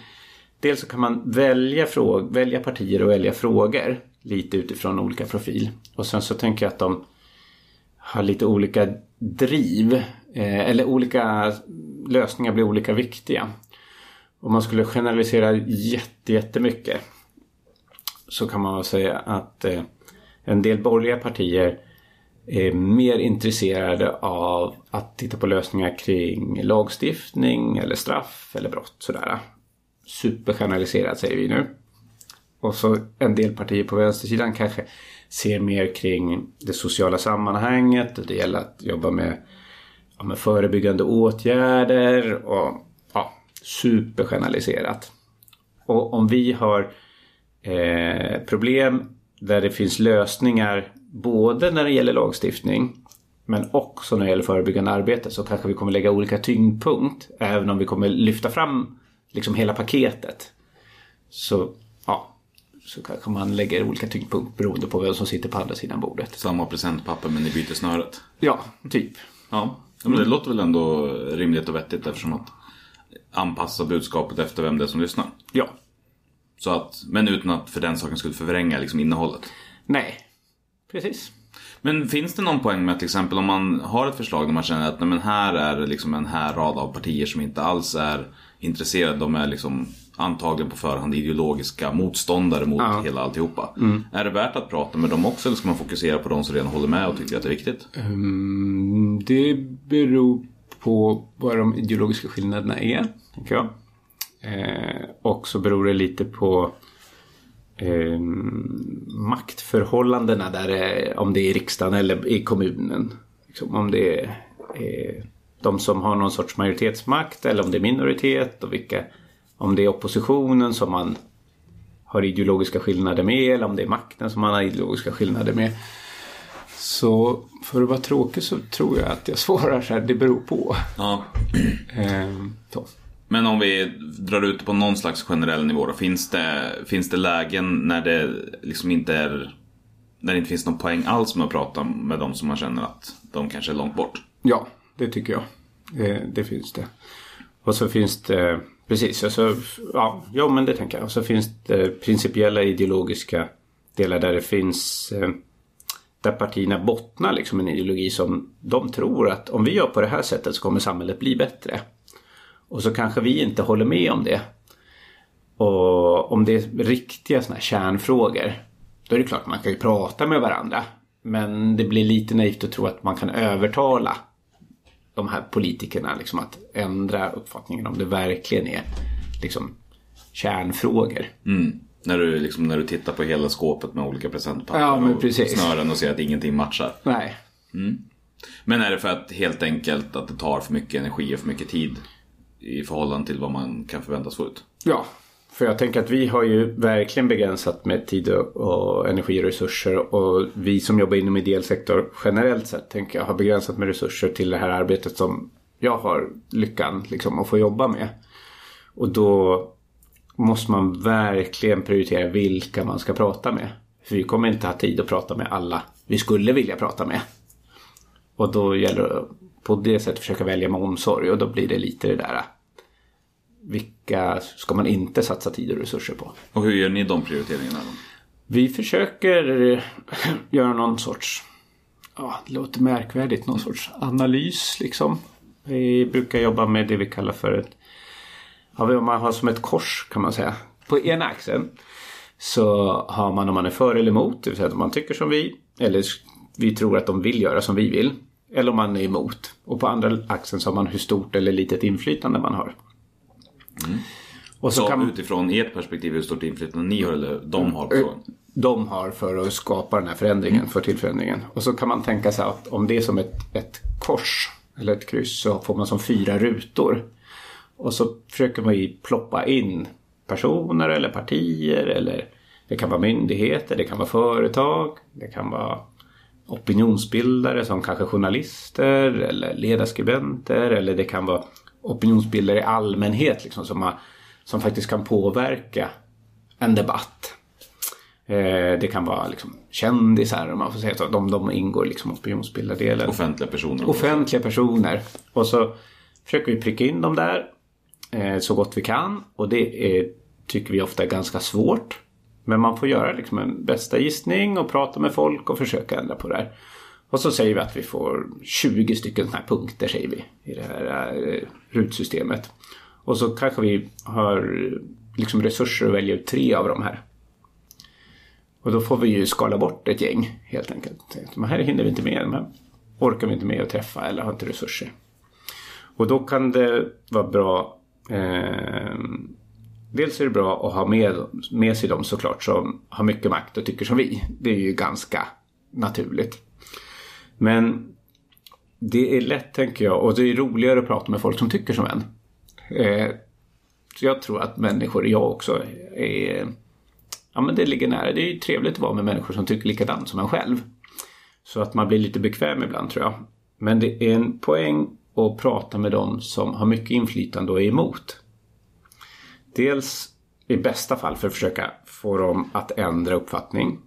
dels så kan man välja, fråg- välja partier och välja frågor. Lite utifrån olika profil. Och sen så tänker jag att de har lite olika driv. Eh, eller olika lösningar blir olika viktiga. Om man skulle generalisera jätte, jättemycket. Så kan man säga att eh, en del borgerliga partier är mer intresserade av att titta på lösningar kring lagstiftning eller straff eller brott. Sådär. Supergeneraliserat säger vi nu. Och så en del partier på vänstersidan kanske ser mer kring det sociala sammanhanget. Det gäller att jobba med ja, med förebyggande åtgärder och ja, supergeneraliserat. Och om vi har eh, problem där det finns lösningar både när det gäller lagstiftning men också när det gäller förebyggande arbete så kanske vi kommer lägga olika tyngdpunkt även om vi kommer lyfta fram liksom hela paketet. Så så kanske man lägger olika tyngdpunkt beroende på vem som sitter på andra sidan bordet. Samma presentpapper men ni byter snöret. Ja, typ. Ja, men det låter väl ändå rimligt och vettigt eftersom att anpassa budskapet efter vem det är som lyssnar. Ja. Så att, men utan att för den saken skulle förvränga liksom innehållet. Nej, precis. Men finns det någon poäng med till exempel om man har ett förslag där man känner att nej, men här är det liksom en härrad av partier som inte alls är intresserade. De är liksom antagligen på förhand ideologiska motståndare mot Ja. hela alltihopa. Är det värt att prata med dem också eller ska man fokusera på de som redan håller med och tycker att det är viktigt? Mm, det beror på vad de ideologiska skillnaderna är, tänker jag. Eh, och så beror det lite på eh, maktförhållandena där det, om det är i riksdagen eller i kommunen. Liksom, om det är eh, de som har någon sorts majoritetsmakt eller om det är minoritet och vilka om det är oppositionen som man har ideologiska skillnader med eller om det är makten som man har ideologiska skillnader med. Så för att vara tråkig så tror jag att jag svarar så här, det beror på. Ja. Ehm. Men om vi drar ut på någon slags generell nivå då. Finns det, finns det lägen när det liksom inte är när det inte finns någon poäng alls med att prata med dem som man känner att de kanske är långt bort? Ja, det tycker jag. Det, det finns det. Och så finns det, precis, alltså, ja, ja men det tänker jag. Och så finns det principiella ideologiska delar där det finns eh, där partierna bottnar liksom en ideologi som de tror att om vi gör på det här sättet så kommer samhället bli bättre. Och så kanske vi inte håller med om det. Och om det är riktiga såna här kärnfrågor. Då är det klart man kan ju prata med varandra. Men det blir lite naivt att tro att man kan övertala de här politikerna liksom att ändra uppfattningen om det verkligen är liksom kärnfrågor. Mm. När, du, liksom, när du tittar på hela skåpet med olika presentpapper Ja, och precis. snören och ser att ingenting matchar. Nej. Men är det för att helt enkelt att det tar för mycket energi och för mycket tid i förhållande till vad man kan förväntas få ut? Ja, för jag tänker att vi har ju verkligen begränsat med tid och, och energiresurser och vi som jobbar inom ideell sektor generellt sett tänker jag har begränsat med resurser till det här arbetet som jag har lyckan liksom att få jobba med. Och då måste man verkligen prioritera vilka man ska prata med. För vi kommer inte ha tid att prata med alla vi skulle vilja prata med. Och då gäller det på det sättet försöka välja med omsorg och då blir det lite det där eh, vilka ska man inte satsa tid och resurser på? Och hur gör ni de prioriteringarna? Då? Vi försöker göra någon sorts, ja det låter märkvärdigt, någon sorts analys liksom. Vi brukar jobba med det vi kallar för ett, ja man har som ett kors kan man säga. På ena axeln så har man om man är för eller emot, det vill säga om man tycker som vi eller vi tror att de vill göra som vi vill. Eller om man är emot. Och på andra axeln så har man hur stort eller litet inflytande man har. Och Så, så kan, utifrån ert perspektiv hur stort inflytande ni har eller de har på frågan? de har för att skapa den här förändringen, för till förändringen. Och så kan man tänka sig att om det är som ett, ett kors eller ett kryss så får man som fyra rutor. Och så försöker man ju ploppa in personer eller partier eller det kan vara myndigheter, det kan vara företag, det kan vara opinionsbildare som kanske journalister eller ledarskribenter eller det kan vara opinionsbildare i allmänhet liksom, som, har, som faktiskt kan påverka en debatt. Eh, det kan vara liksom kändisar om man får säga så. De, de ingår liksom i opinionsbildardelen. Offentliga personer? Offentliga personer. Och så försöker vi pricka in dem där eh, så gott vi kan. Och det är, tycker vi ofta är ganska svårt. Men man får göra liksom en bästa gissning och prata med folk och försöka ändra på det här. Och så säger vi att vi får 20 stycken sådana här punkter säger vi i det här eh, rutsystemet. Och så kanske vi har eh, liksom resurser att välja ut tre av de här. Och då får vi ju skala bort ett gäng helt enkelt. De här hinner vi inte med, de här orkar vi inte med att träffa eller har inte resurser. Och då kan det vara bra eh, Dels är det bra att ha med, med sig dem såklart som har mycket makt och tycker som vi. Det är ju ganska naturligt. Men det är lätt tänker jag och det är roligare att prata med folk som tycker som en. Eh, så jag tror att människor, jag också, är... Ja men det ligger nära. Det är ju trevligt att vara med människor som tycker likadant som en själv. Så att man blir lite bekväm ibland tror jag. Men det är en poäng att prata med dem som har mycket inflytande och är emot. Dels i bästa fall för att försöka få dem att ändra uppfattning.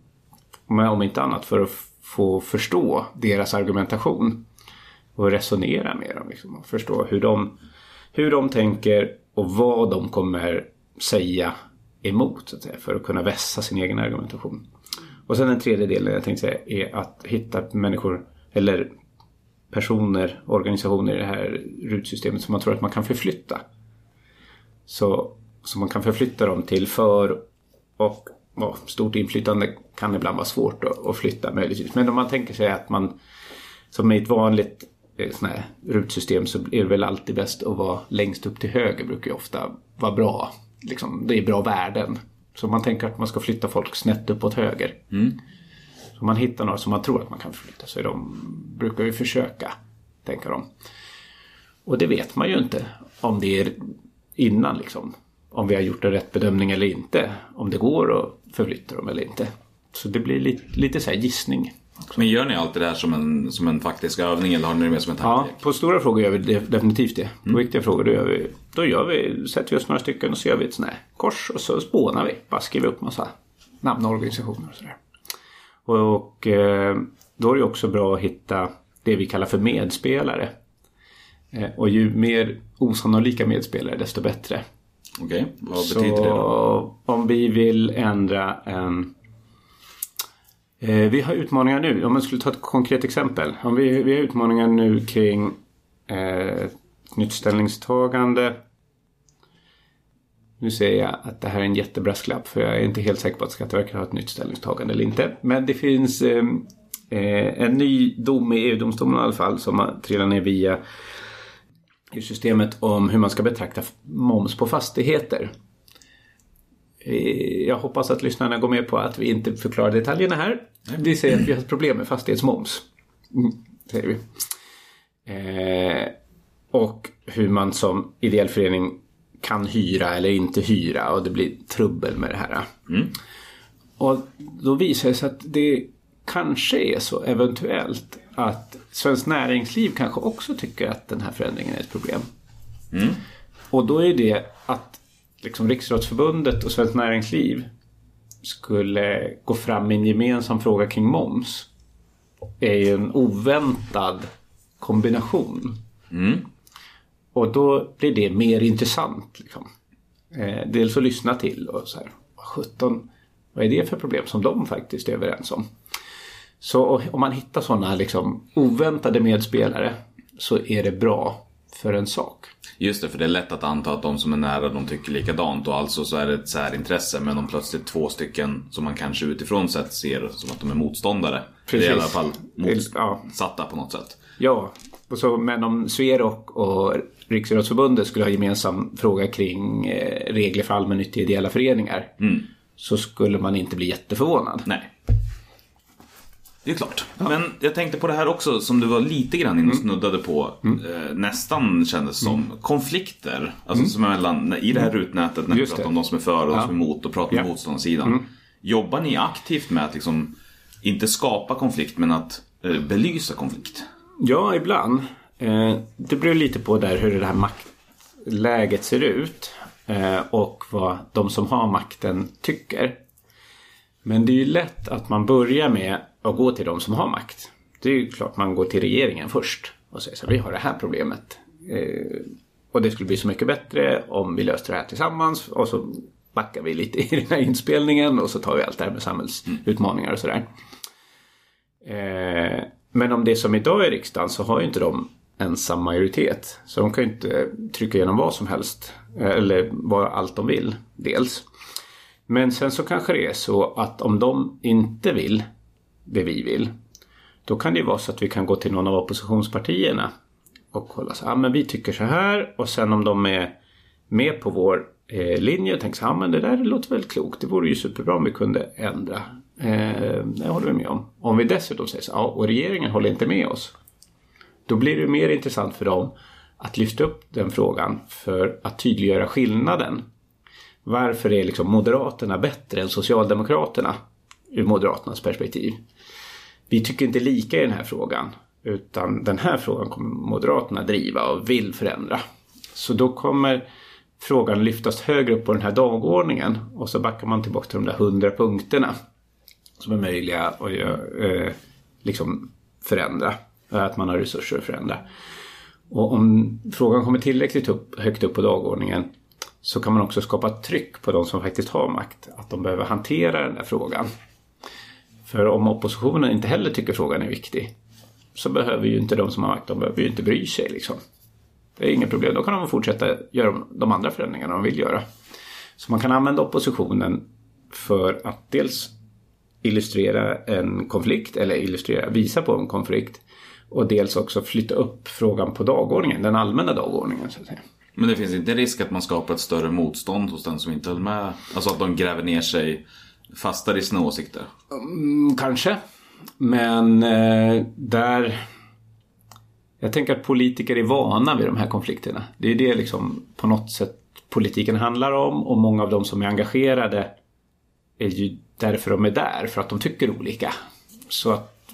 Men om inte annat för att få förstå deras argumentation. Och resonera med dem. Liksom, och förstå hur de, hur de tänker och vad de kommer säga emot. Så att säga, för att kunna vässa sin egen argumentation. Och sen den tredje delen jag tänkte säga är att hitta människor eller personer, organisationer i det här rutsystemet som man tror att man kan förflytta. Så, så man kan förflytta dem till för och ja, stort inflytande kan ibland vara svårt att, att flytta möjligtvis. Men om man tänker sig att man som i ett vanligt eh, sån här rutsystem så är det väl alltid bäst att vara längst upp till höger brukar ju ofta vara bra. Liksom, det är bra värden. Så man tänker att man ska flytta folk snett uppåt höger. Så om man hittar några som man tror att man kan förflytta så de, brukar vi försöka tänka dem. Och det vet man ju inte om det är innan liksom. Om vi har gjort en rätt bedömning eller inte. Om det går att förflytta dem eller inte. Så det blir lite, lite så här gissning. Men gör ni alltid det här som en, som en faktisk övning eller har ni det mer som en Ja, tankelek? på stora frågor gör vi de- definitivt det. På viktiga frågor då gör vi, då gör vi, sätter vi oss några stycken och så gör vi ett sånt här kors och så spånar vi. Bara skriver upp massa namn och organisationer och sådär. Och, och eh, då är det också bra att hitta det vi kallar för medspelare. Eh, och ju mer osannolika medspelare desto bättre. Okej, vad Så betyder det då? om vi vill ändra en... Eh, vi har utmaningar nu. Om man skulle ta ett konkret exempel. Om vi, vi har utmaningar nu kring eh, nytt ställningstagande. Nu säger jag att det här är en jättebrasklapp för jag är inte helt säker på att Skatteverket har ett nytt ställningstagande eller inte. Men det finns eh, eh, en ny dom i EU-domstolen i alla fall som har trillat ner via i systemet om hur man ska betrakta moms på fastigheter. Jag hoppas att lyssnarna går med på att vi inte förklarar detaljerna här. Vi säger att vi har problem med fastighetsmoms. Mm, säger vi. Eh, och hur man som ideell förening kan hyra eller inte hyra och det blir trubbel med det här. Och då visar det sig att det kanske är så eventuellt att Svenskt Näringsliv kanske också tycker att den här förändringen är ett problem. Och då är det att liksom Riksidrottsförbundet och Svenskt Näringsliv skulle gå fram med en gemensam fråga kring moms är ju en oväntad kombination. Och då blir det mer intressant. Liksom. Eh, dels att lyssna till och så här, vad sjutton, vad är det för problem som de faktiskt är överens om? Så om man hittar sådana liksom, oväntade medspelare så är det bra för en sak. Just det, för det är lätt att anta att de som är nära de tycker likadant och alltså så är det ett särintresse men om plötsligt två stycken som man kanske utifrån sett ser som att de är motståndare. Precis. Det är i alla fall Ja. motsatta på något sätt. Ja, och så, men om Sverok och Riksidrottsförbundet skulle ha gemensam fråga kring eh, regler för allmännyttiga ideella föreningar så skulle man inte bli jätteförvånad. Nej. Det är klart. Men jag tänkte på det här också som du var lite grann Mm. inne och snuddade på. Eh, nästan kändes som. Konflikter. Alltså som är mellan, i det här rutnätet när vi pratar det. om de som är för och de Ja. som är emot och pratar med Ja. Mm. motståndarsidan. Jobbar ni aktivt med att liksom, inte skapa konflikt men att eh, belysa konflikt? Ja, ibland. Eh, det beror lite på där hur det här maktläget ser ut. Eh, och vad de som har makten tycker. Men det är ju lätt att man börjar med att gå till de som har makt. Det är ju klart man går till regeringen först. Och säger så här, vi har det här problemet. Eh, och det skulle bli så mycket bättre om vi löste det här tillsammans. Och så backar vi lite i den här inspelningen. Och så tar vi allt det här med samhällsutmaningar och sådär. Eh, men om det är som idag i riksdagen så har ju inte de ensam majoritet. Så de kan ju inte trycka igenom vad som helst. Eh, eller vad allt de vill. Dels. Men sen så kanske det är så att om de inte vill det vi vill. Då kan det ju vara så att vi kan gå till någon av oppositionspartierna. Och kolla så här, ah, men vi tycker så här. Och sen om de är med på vår eh, linje och tänker så här, ah, men det där låter väl klokt. Det vore ju superbra om vi kunde ändra. Eh, det håller vi med om. Om vi dessutom säger så här, ah, och regeringen håller inte med oss. Då blir det mer intressant för dem att lyfta upp den frågan för att tydliggöra skillnaden. Varför är liksom Moderaterna bättre än Socialdemokraterna ur Moderaternas perspektiv? Vi tycker inte lika i den här frågan. Utan den här frågan kommer Moderaterna driva och vill förändra. Så då kommer frågan lyftas högre upp på den här dagordningen. Och så backar man tillbaka till de där hundra punkterna. Som är möjliga att göra, eh, liksom förändra. Att man har resurser att förändra. Och om frågan kommer tillräckligt upp, högt upp på dagordningen så kan man också skapa tryck på de som faktiskt har makt. Att de behöver hantera den där frågan. För om oppositionen inte heller tycker frågan är viktig så behöver ju inte de som har makt, de behöver ju inte bry sig liksom. Det är inget problem, då kan de fortsätta göra de andra förändringarna de vill göra. Så man kan använda oppositionen för att dels illustrera en konflikt eller illustrera, visa på en konflikt och dels också flytta upp frågan på dagordningen, den allmänna dagordningen så att säga. Men det finns inte risk att man skapar ett större motstånd hos den som inte höll med? Alltså att de gräver ner sig fastare i sina åsikter? Mm, kanske. Men eh, där... Jag tänker att politiker är vana vid de här konflikterna. Det är det liksom på något sätt politiken handlar om och många av de som är engagerade är ju därför de är där, för att de tycker olika. Så att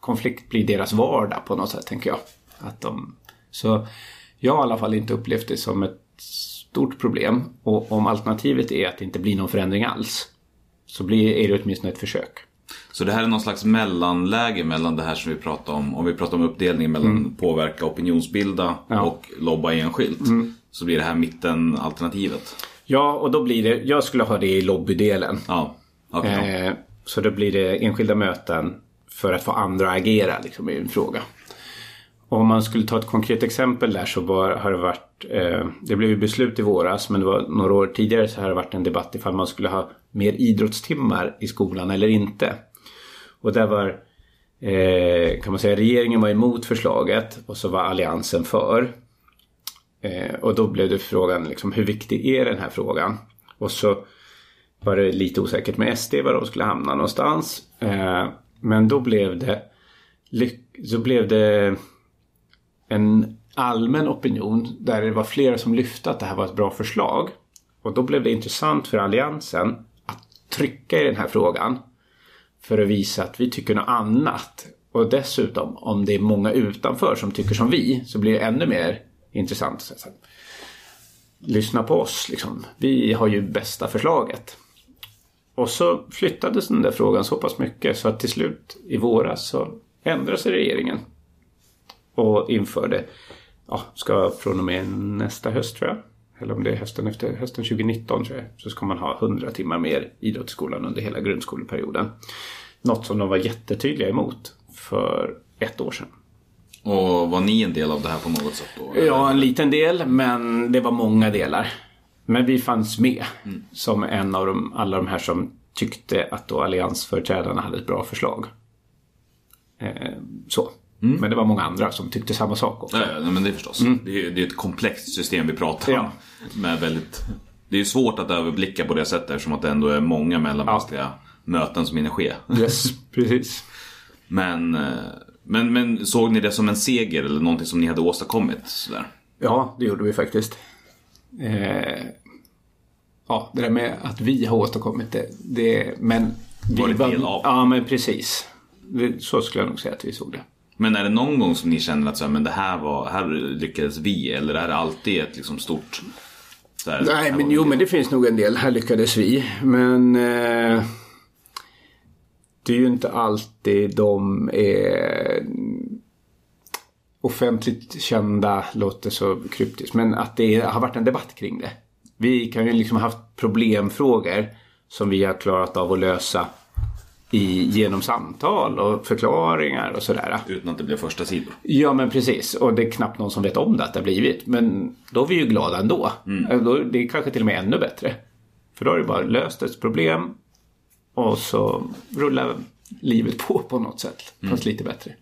konflikt blir deras vardag på något sätt, tänker jag. Att de, så jag har i alla fall inte upplevt det som ett stort problem. Och om alternativet är att det inte blir någon förändring alls så blir, är det åtminstone ett försök. Så det här är någon slags mellanläge mellan det här som vi pratar om. Om vi pratar om uppdelningen mellan påverka, opinionsbilda Ja. och lobba enskilt. Så blir det här mittenalternativet. Ja, och då blir det, jag skulle ha det i lobbydelen. Ja, ja. Eh, så då blir det enskilda möten för att få andra att agera liksom, i en fråga. Om man skulle ta ett konkret exempel där så var, har det varit, eh, det blev ju beslut i våras men det var några år tidigare så har det varit en debatt ifall man skulle ha mer idrottstimmar i skolan eller inte. Och där var, eh, kan man säga, regeringen var emot förslaget och så var alliansen för. Eh, och då blev det frågan liksom, hur viktig är den här frågan? Och så var det lite osäkert med SD var de skulle hamna någonstans. Eh, men då blev det så blev det en allmän opinion där det var flera som lyfte att det här var ett bra förslag. Och då blev det intressant för Alliansen att trycka i den här frågan för att visa att vi tycker något annat. Och dessutom, om det är många utanför som tycker som vi så blir det ännu mer intressant. Så att- Lyssna på oss, liksom. Vi har ju bästa förslaget. Och så flyttades den där frågan så pass mycket så att till slut i våras så ändrade sig regeringen. Och införde, ja, ska från och med nästa höst tror jag. Eller om det är hösten efter hösten 2019 tror jag. Så ska man ha 100 timmar mer idrott i skolan under hela grundskoleperioden. Något som de var jättetydliga emot för ett år sedan. Och var ni en del av det här på något sätt då? Ja, en liten del, men det var många delar. Men vi fanns med som en av de, alla de här som tyckte att då alliansföreträdarna hade ett bra förslag. Eh, så. Men det var många andra som tyckte samma sak också. Ja, ja, men det förstås. Det, är, det är ett komplext system vi pratar om. Ja. Med väldigt, det är svårt att överblicka på det sättet eftersom att det ändå är många mellanmänskliga möten som hinner ske. Yes, precis. Men, eh, men, men såg ni det som en seger eller någonting som ni hade åstadkommit? Sådär? Ja, det gjorde vi faktiskt. Eh, ja, det där med att vi har åstadkommit det. det men vi Varit del av. Ja, men precis. Det, så skulle jag nog säga att vi såg det. Men är det någon gång som ni känner att så här, men det här, var, här lyckades vi? Eller är det alltid ett liksom stort... Här, Nej, men jo, men det finns nog en del. Här lyckades vi. Men eh, det är ju inte alltid de är offentligt kända, låter så kryptiskt. Men att det har varit en debatt kring det. Vi kan ju liksom ha haft problemfrågor som vi har klarat av att lösa i, genom samtal och förklaringar och sådär. Utan att det blev första sidor. Ja men precis och det är knappt någon som vet om det att det har blivit. Men då är vi ju glada ändå. Eh, Då, det är kanske till och med ännu bättre. För då har det bara löst ett problem och så rullar livet på på något sätt. Fast lite bättre.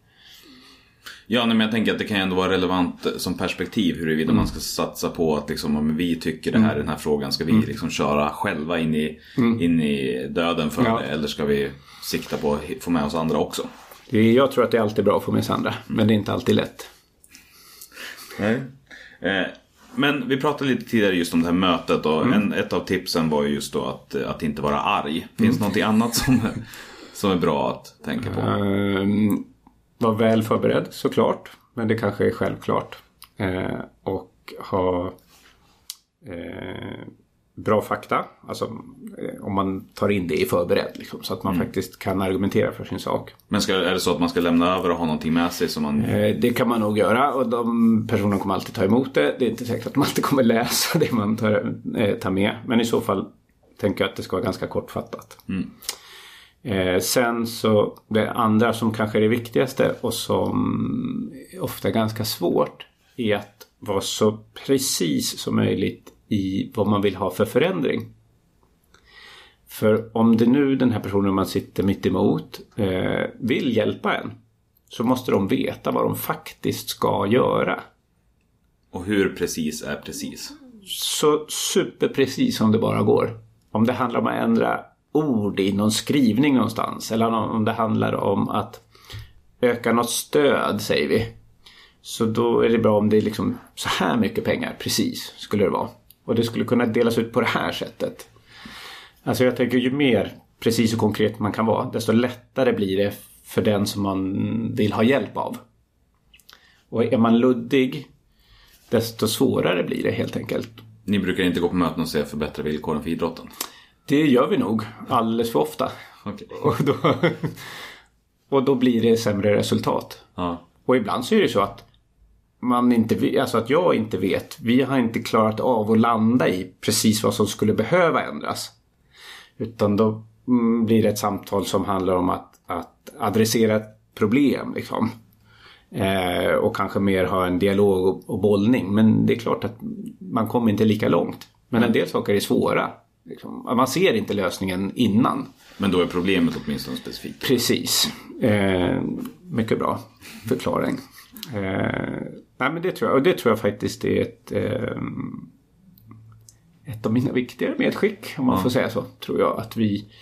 Ja, nej, men jag tänker att det kan ju ändå vara relevant som perspektiv huruvida man ska satsa på att liksom, om vi tycker det här, den här frågan, ska vi liksom köra själva in i, in i döden för Ja. det? Eller ska vi sikta på att få med oss andra också? Jag tror att det är alltid bra att få med sig andra. Men det är inte alltid lätt. Nej. Eh, men vi pratade lite tidigare just om det här mötet och en, ett av tipsen var ju just då att, att inte vara arg. Finns det någonting annat som, som är bra att tänka på? Ehm, var väl förberedd såklart. Men det kanske är självklart. Eh, och ha eh, bra fakta. Alltså eh, om man tar in det i förberedd. Liksom, så att man faktiskt kan argumentera för sin sak. Men ska, är det så att man ska lämna över och ha någonting med sig som man... Eh, Det kan man nog göra och de personerna kommer alltid ta emot det. Det är inte säkert att de alltid kommer läsa det man tar, eh, tar med. Men i så fall tänker jag att det ska vara ganska kortfattat. Eh, sen så det andra som kanske är det viktigaste och som ofta är ganska svårt är att vara så precis som möjligt i vad man vill ha för förändring. För om det nu den här personen man sitter mitt emot eh, vill hjälpa en så måste de veta vad de faktiskt ska göra. Och hur precis är precis? Så superprecis som det bara går. Om det handlar om att ändra ord i någon skrivning någonstans eller om det handlar om att öka något stöd säger vi. Så då är det bra om det är liksom så här mycket pengar precis skulle det vara. Och det skulle kunna delas ut på det här sättet. Alltså jag tänker ju mer precis och konkret man kan vara desto lättare blir det för den som man vill ha hjälp av. Och är man luddig desto svårare blir det helt enkelt. Ni brukar inte gå på möten och säga förbättra villkoren för idrotten? Det gör vi nog alldeles för ofta. Okej. Och då, och då blir det sämre resultat. Ja. Och ibland så är det så att man inte alltså att jag inte vet. Vi har inte klarat av att landa i precis vad som skulle behöva ändras. Utan då mm, blir det ett samtal som handlar om att, att adressera ett problem. Liksom. Eh, och kanske mer ha en dialog och, och bollning. Men det är klart att man kommer inte lika långt. Men en del saker är svåra. Liksom. Man ser inte lösningen innan. Men då är problemet åtminstone specifikt. Precis. Eh, mycket bra förklaring. Eh, nej, men det tror jag. Och det tror jag faktiskt är ett, eh, ett av mina viktigare medskick. Om man får säga så. Tror jag att vi,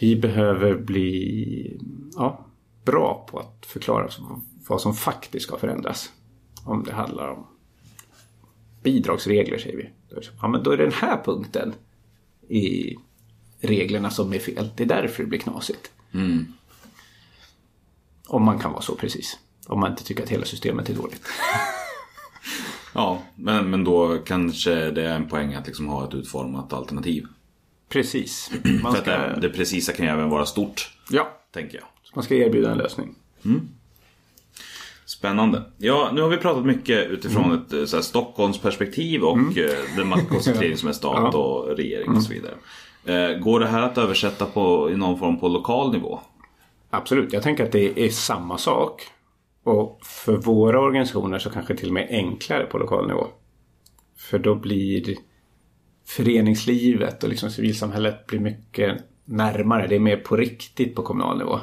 vi behöver bli ja, bra på att förklara vad som faktiskt ska förändras. Om det handlar om bidragsregler säger vi. Ja, men då är det den här punkten i reglerna som är fel. Det är därför det blir knasigt. Om man kan vara så precis. Om man inte tycker att hela systemet är dåligt. Ja, men, men då kanske det är en poäng att liksom ha ett utformat alternativ. Precis. Man För att ska, det, det precisa kan ju även vara stort, ja, tänker jag. man ska erbjuda en lösning. Spännande. Ja, nu har vi pratat mycket utifrån Mm. ett eh, så här, Stockholmsperspektiv och eh, den maktkoncentrering som är stat och regering och så Mm. vidare. Eh, Går det här att översätta på, i någon form på lokal nivå? Absolut, jag tänker att det är samma sak. Och för våra organisationer så kanske till och med enklare på lokal nivå. För då blir föreningslivet och liksom civilsamhället blir mycket närmare. Det är mer på riktigt på kommunal nivå.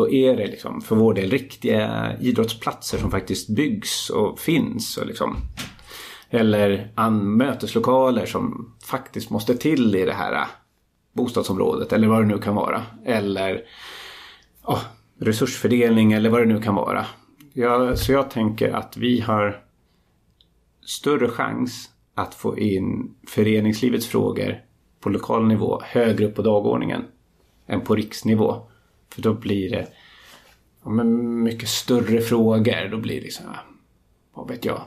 Då är det liksom för vår del riktiga idrottsplatser som faktiskt byggs och finns. Och liksom, eller möteslokaler som faktiskt måste till i det här äh, bostadsområdet eller vad det nu kan vara. Eller oh, resursfördelning eller vad det nu kan vara. Jag, så jag tänker att vi har större chans att få in föreningslivets frågor på lokal nivå högre upp på dagordningen än på riksnivå. För då blir det ja, men mycket större frågor. Då blir det så här, vad vet jag,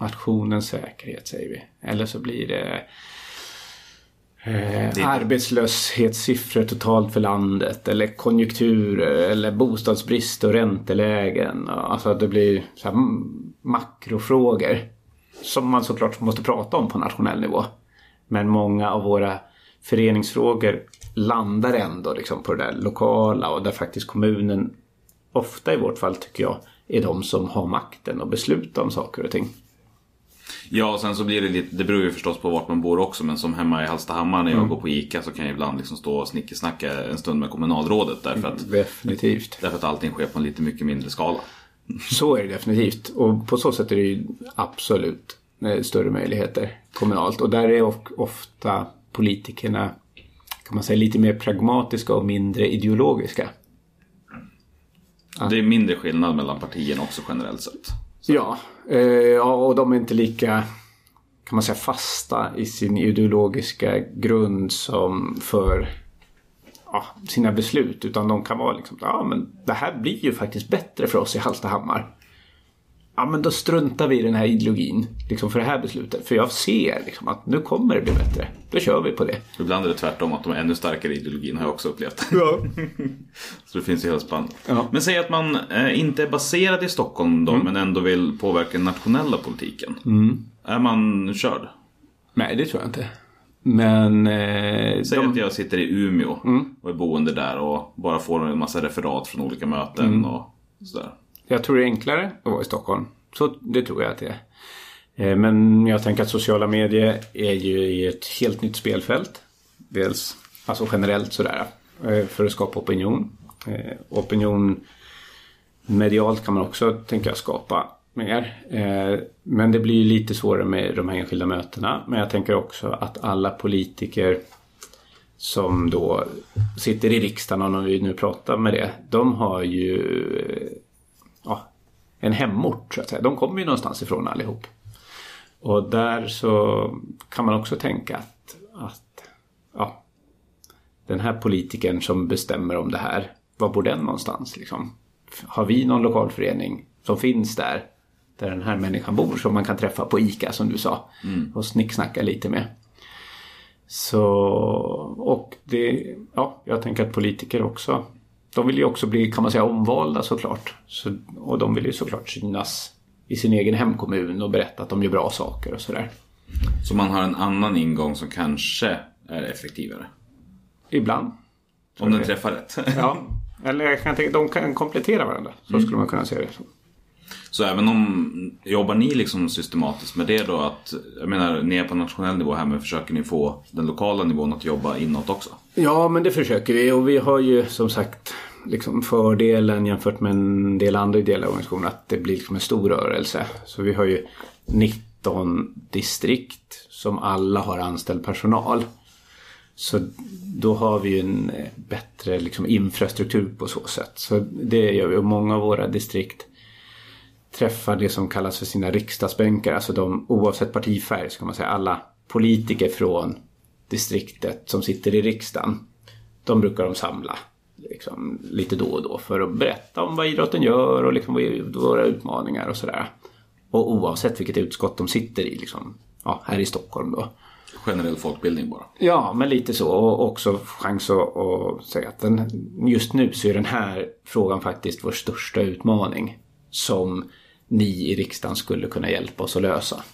nationens säkerhet säger vi. Eller så blir det Eh, arbetslöshetssiffror totalt för landet eller konjunkturer eller bostadsbrist och räntelägen. Alltså att det blir så här mm, makrofrågor som man såklart måste prata om på nationell nivå. Men många av våra föreningsfrågor landar ändå liksom på det där lokala och där faktiskt kommunen ofta i vårt fall tycker jag är de som har makten att besluta om saker och ting. Ja, och sen så blir det lite, det beror ju förstås på vart man bor också, men som hemma i Hallstahammar när jag Mm. går på ICA så kan jag ibland liksom stå och snickesnacka en stund med kommunalrådet därför att, Definitivt. därför att allting sker på en lite mycket mindre skala. Så är det definitivt. Och på så sätt är det ju absolut eh, större möjligheter kommunalt. Och där är of- ofta politikerna kan man säga lite mer pragmatiska och mindre ideologiska. Det är mindre skillnad mellan partierna också generellt sett. Ja, eh, ja, och de är inte lika kan man säga fasta i sin ideologiska grund som för ja, sina beslut. Utan de kan vara liksom, ja men det här blir ju faktiskt bättre för oss i Hallstahammar. Ja men då struntar vi i den här ideologin liksom för det här beslutet. För jag ser liksom att nu kommer det bli bättre. Då kör vi på det. Ibland är det tvärtom, att de är ännu starkare i ideologin har jag också upplevt. Ja. Så det finns ju hela spannet. Ja. Men säg att man eh, inte är baserad i Stockholm då, men ändå vill påverka den nationella politiken. Är man körd? Nej det tror jag inte. Men... Eh, Säg de- att jag sitter i Umeå och är boende där och bara får en massa referat från olika möten och sådär. Jag tror det är enklare att vara i Stockholm. Så det tror jag att det är. Eh, men jag tänker att sociala medier är ju i ett helt nytt spelfält. Dels alltså generellt sådär. Eh, för att skapa opinion. Eh, opinion medialt kan man också tänka skapa mer. Men det blir ju lite svårare med de här enskilda mötena. Men jag tänker också att alla politiker som då sitter i riksdagen, om vi nu pratar med det, de har ju en hemort så att säga. De kommer ju någonstans ifrån allihop. Och där så kan man också tänka att, att ja, den här politikern som bestämmer om det här, var bor den någonstans liksom? Har vi någon lokalförening som finns där, där den här människan bor som man kan träffa på ICA som du sa och snicksnacka lite med. Så, och det, ja, jag tänker att politiker också, de vill ju också bli, kan man säga, omvalda såklart. Så, och de vill ju såklart synas i sin egen hemkommun och berätta att de gör bra saker och sådär. Så man har en annan ingång som kanske är effektivare. Ibland. Om den träffar rätt. Ja, eller jag kan tänka, de kan komplettera varandra. Så skulle man kunna se det. Så även om, jobbar ni liksom systematiskt med det då? Att, jag menar, ni är på nationell nivå här men försöker ni få den lokala nivån att jobba inåt också? Ja, men det försöker vi och vi har ju som sagt liksom fördelen jämfört med en del andra ideella organisationer att det blir liksom en stor rörelse. Så vi har ju 19 distrikt som alla har anställd personal. Så då har vi ju en eh, bättre liksom infrastruktur på så sätt. Så det gör vi och många av våra distrikt träffar det som kallas för sina riksdagsbänkar. Alltså de, oavsett partifärg ska man säga, alla politiker från distriktet som sitter i riksdagen. De brukar de samla liksom, lite då och då för att berätta om vad idrotten gör och liksom, våra utmaningar och sådär. Och oavsett vilket utskott de sitter i, liksom, ja, här i Stockholm då. Generell folkbildning bara. Ja, men lite så. Och också chans att, att säga att den, just nu så är den här frågan faktiskt vår största utmaning. Som ni i riksdagen skulle kunna hjälpa oss att lösa.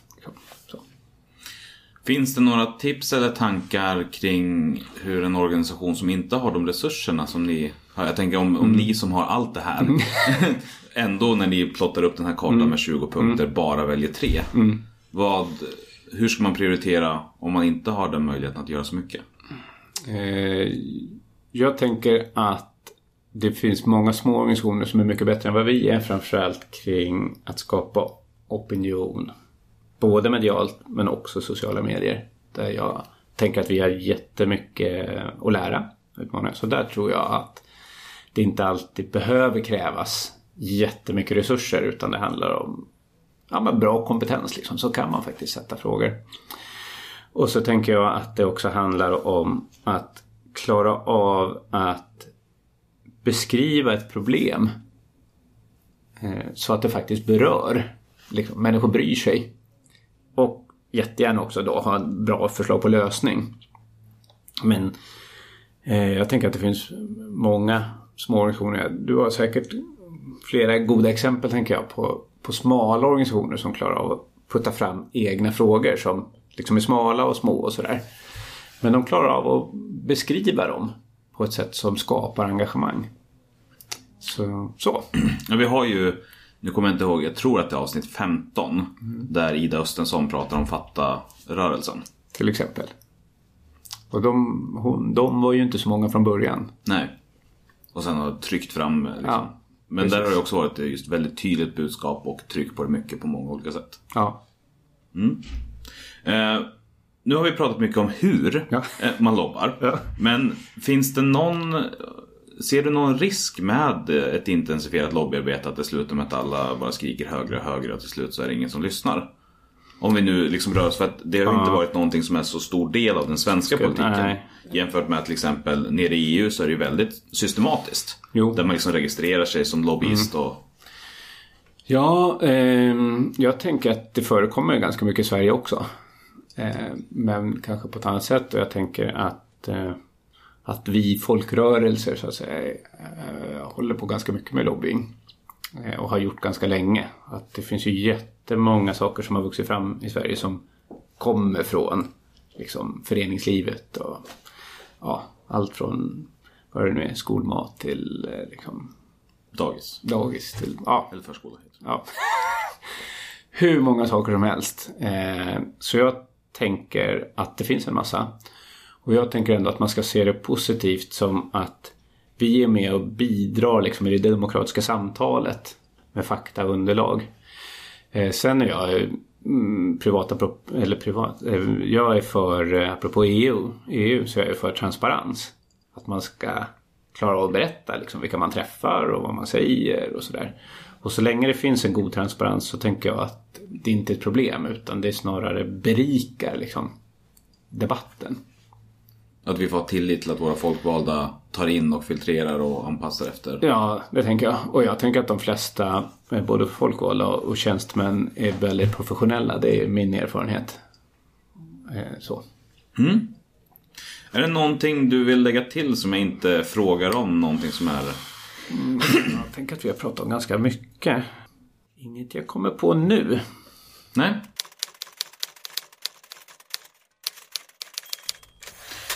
Finns det några tips eller tankar kring hur en organisation som inte har de resurserna som ni har? Jag tänker om, om ni som har allt det här ändå när ni plottar upp den här kartan med 20 punkter bara väljer tre. Vad, hur ska man prioritera om man inte har den möjligheten att göra så mycket? Eh, jag tänker att det finns många små organisationer som är mycket bättre än vad vi är. Framförallt kring att skapa opinion. Både medialt men också sociala medier. Där jag tänker att vi har jättemycket att lära. Utmaningar. Så där tror jag att det inte alltid behöver krävas jättemycket resurser. Utan det handlar om ja, men bra kompetens. Liksom. Så kan man faktiskt sätta frågor. Och så tänker jag att det också handlar om att klara av att beskriva ett problem eh, så att det faktiskt berör. Liksom, människor bryr sig. Och jättegärna också då ha bra förslag på lösning. Men eh, jag tänker att det finns många små organisationer. Du har säkert flera goda exempel tänker jag på, på smala organisationer som klarar av att putta fram egna frågor som liksom är smala och små och sådär. Men de klarar av att beskriva dem på ett sätt som skapar engagemang. Så, så. Ja, vi har ju, nu kommer jag inte ihåg, jag tror att det är avsnitt 15. Där Ida Östensson pratar om Fatta-rörelsen. till exempel. Och de, hon, de var ju inte så många från början. Nej. Och sen har tryckt fram liksom. Ja, Men precis. där har det också varit just väldigt tydligt budskap och tryck på det mycket på många olika sätt. Ja. Eh, nu har vi pratat mycket om hur Ja. eh, man lobbar. Ja. Men finns det någon ser du någon risk med ett intensifierat lobbyarbete att det slutar med att alla bara skriker högre och högre och till slut så är det ingen som lyssnar? Om vi nu liksom rör oss, för att det har ju inte varit någonting som är så stor del av den svenska politiken. nej. Jämfört med till exempel nere i EU så är det ju väldigt systematiskt. Jo. Där man liksom registrerar sig som lobbyist och Ja, ehm, jag tänker att det förekommer ganska mycket i Sverige också. Eh, men kanske på ett annat sätt och jag tänker att, eh, att vi folkrörelser så att säga eh, håller på ganska mycket med lobbying. Eh, och har gjort ganska länge. Att det finns ju jättemånga saker som har vuxit fram i Sverige som kommer från liksom, föreningslivet och ja, allt från vad det nu är, skolmat till eh, liksom, dagis. dagis till ja, Eller förskola. ja. hur många saker som helst. Så jag tänker att det finns en massa. Och jag tänker ändå att man ska se det positivt som att vi är med och bidrar liksom i det demokratiska samtalet med fakta och underlag. Eh, sen är jag mm, privata, eller privat, eh, jag är för, eh, apropå EU, EU så är jag för transparens. Att man ska klara av att berätta liksom, vilka man träffar och vad man säger och sådär. Och så länge det finns en god transparens så tänker jag att det inte är ett problem utan det snarare berikar liksom, debatten. Att vi får tillit till att våra folkvalda tar in och filtrerar och anpassar efter. Ja, det tänker jag. Och jag tänker att de flesta, eh, både folkvalda och tjänstemän, är väldigt professionella. Det är min erfarenhet. Eh, Så. Är det någonting du vill lägga till som jag inte frågar om? Någonting som är... Jag tänker att vi har pratat om ganska mycket. Inget jag kommer på nu. Nej?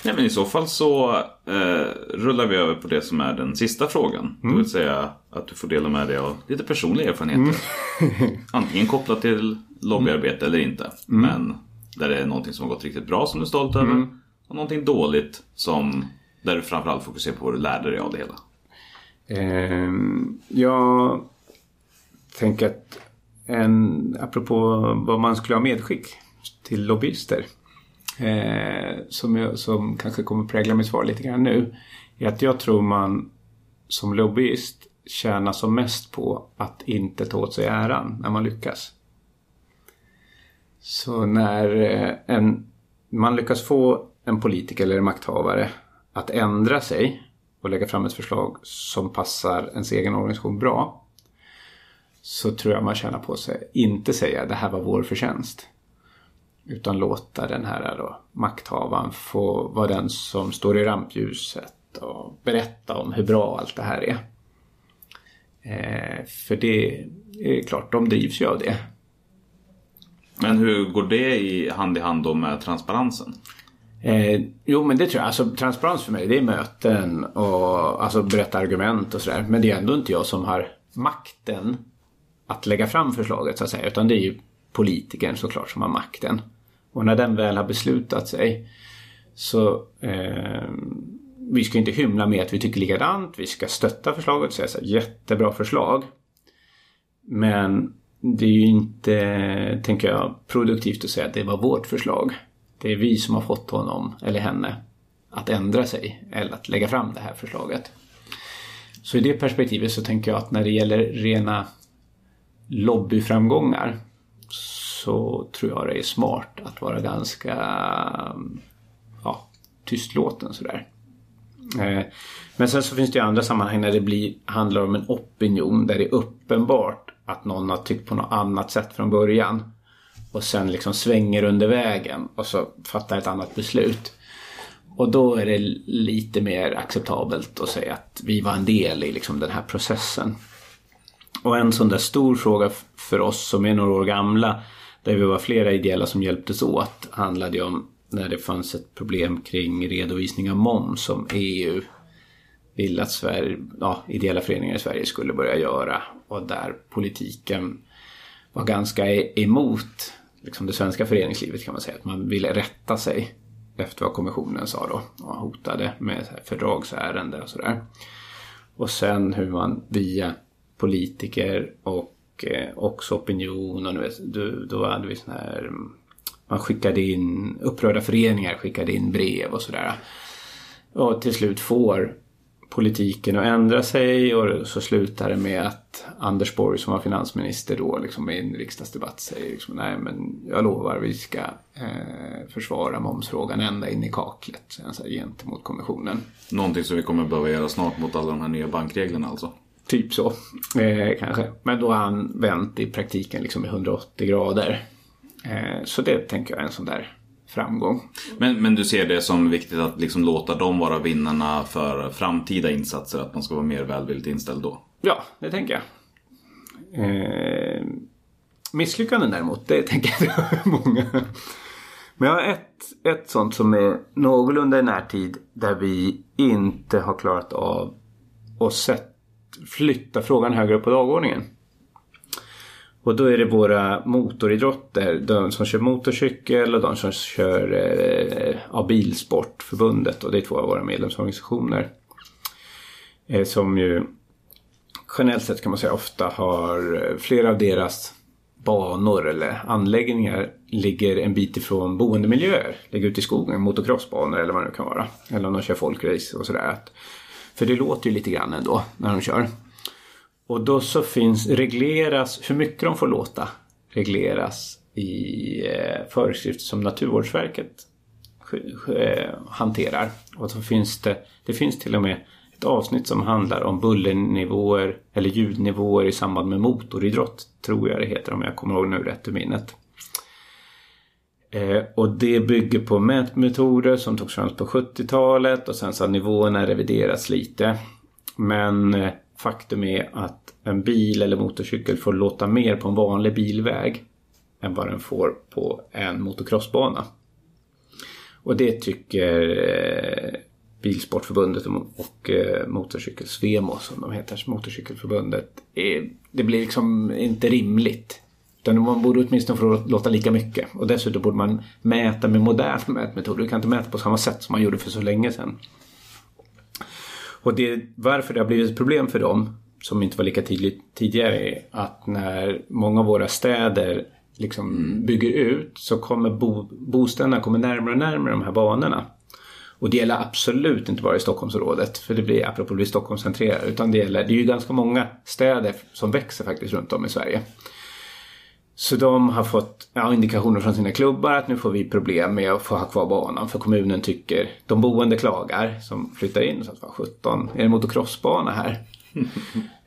Nej men i så fall så eh, rullar vi över på det som är den sista frågan. Det vill säga att du får dela med dig av lite personliga erfarenheter. Antingen kopplat till lobbyarbete eller inte. Men där det är någonting som har gått riktigt bra som du är stolt över. Och någonting dåligt som där du framförallt fokuserar på vad du lärde dig av det hela. Ehm, jag tänker att en, apropå vad man skulle ha medskick till lobbyister. Eh, som, jag, som kanske kommer prägla mitt svar lite grann nu. Är att jag tror man som lobbyist tjänar som mest på att inte ta åt sig äran när man lyckas. Så när eh, en, man lyckas få en politiker eller en makthavare att ändra sig och lägga fram ett förslag som passar ens egen organisation bra så tror jag man tjänar på sig inte säga det här var vår förtjänst. Utan låta den här då, makthavaren få vara den som står i rampljuset och berätta om hur bra allt det här är. Eh, för det är klart, de drivs ju av det. Men hur går det i hand i hand då med transparensen? Eh, jo men det tror jag. Alltså, transparens för mig det är möten och alltså, berätta argument och sådär. Men det är ändå inte jag som har makten att lägga fram förslaget så att säga. Utan det är ju politikern såklart som har makten. Och när den väl har beslutat sig så eh, vi ska inte hymla med att vi tycker likadant. Vi ska stötta förslaget och säga så här, jättebra förslag. Men det är ju inte, tänker jag, produktivt att säga att det var vårt förslag. Det är vi som har fått honom eller henne att ändra sig eller att lägga fram det här förslaget. Så i det perspektivet så tänker jag att när det gäller rena lobbyframgångar så tror jag det är smart att vara ganska ja, tystlåten sådär. Eh, men sen så finns det ju andra sammanhang när det blir, handlar om en opinion där det är uppenbart att någon har tyckt på något annat sätt från början. Och sen liksom svänger under vägen och så fattar ett annat beslut. Och då är det lite mer acceptabelt att säga att vi var en del i liksom den här processen. Och en sån där stor fråga för oss som är några år gamla, där vi var flera ideella som hjälptes åt, handlade ju om när det fanns ett problem kring redovisning av moms som EU ville att Sverige, ja, ideella föreningar i Sverige skulle börja göra. Och där politiken var ganska e-, emot liksom det svenska föreningslivet kan man säga. Att man ville rätta sig efter vad kommissionen sa då. Och hotade med fördragsärende och sådär. Och sen hur man via politiker och och eh, också opinion och nu vet, då, då hade vi sån här man skickade in, upprörda föreningar skickade in brev och sådär. Och till slut får politiken att ändra sig och så slutar det med att Anders Borg som var finansminister då liksom i en riksdagsdebatt säger liksom, nej men jag lovar vi ska eh, försvara momsfrågan ända in i kaklet alltså, gentemot kommissionen. Någonting som vi kommer behöva göra snart mot alla de här nya bankreglerna alltså. Typ så, eh, kanske. Men då har han vänt i praktiken liksom i 180 grader. Eh, så det tänker jag är en sån där framgång. Men, men du ser det som viktigt att liksom låta dem vara vinnarna för framtida insatser? Att man ska vara mer välvilligt inställd då? Ja, det tänker jag. Eh, misslyckanden däremot, det tänker jag många. Men jag har ett, ett sånt som är någorlunda i närtid där vi inte har klarat av att sätt, flytta frågan högre upp på dagordningen. Och då är det våra motoridrotter, de som kör motorcykel och de som kör eh, ja, Bilsportförbundet och det är två av våra medlemsorganisationer. Eh, som ju generellt sett kan man säga ofta har eh, flera av deras banor eller anläggningar ligger en bit ifrån boendemiljöer. Ligger ute i skogen, motocrossbanor eller vad det nu kan vara. Eller om de kör folkrace och sådär. För det låter ju lite grann ändå när de kör. Och då så finns, regleras, hur mycket de får låta regleras i eh, föreskrifter som Naturvårdsverket eh, hanterar. Och så finns det, det finns till och med ett avsnitt som handlar om bullernivåer eller ljudnivåer i samband med motoridrott. Tror jag det heter om jag kommer ihåg nu rätt ur minnet. Eh, och det bygger på mätmetoder som togs fram på 70-talet och sen så har nivåerna reviderats lite. Men eh, faktum är att en bil eller motorcykel får låta mer på en vanlig bilväg än vad den får på en motocrossbana. Och det tycker eh, Bilsportförbundet och eh, Motorcykelsvemo Motorcykel Svemo som de heter, Motorcykelförbundet. Eh, det blir liksom inte rimligt. Utan man borde åtminstone få låta lika mycket. Och dessutom borde man mäta med moderna mätmetoder. Du kan inte mäta på samma sätt som man gjorde för så länge sedan. Och det, varför det har blivit ett problem för dem, som inte var lika tydligt tidigare, är att när många av våra städer liksom bygger ut så kommer bo, bostäderna kommer närmare och närmare de här banorna. Och det gäller absolut inte bara i Stockholmsområdet, för det blir apropå att bli Stockholmscentrerat, utan det gäller, det är ju ganska många städer som växer faktiskt runt om i Sverige. Så de har fått ja, indikationer från sina klubbar att nu får vi problem med att få ha kvar banan. För kommunen tycker, de boende klagar som flyttar in. Så att, 17, är det motocrossbana här?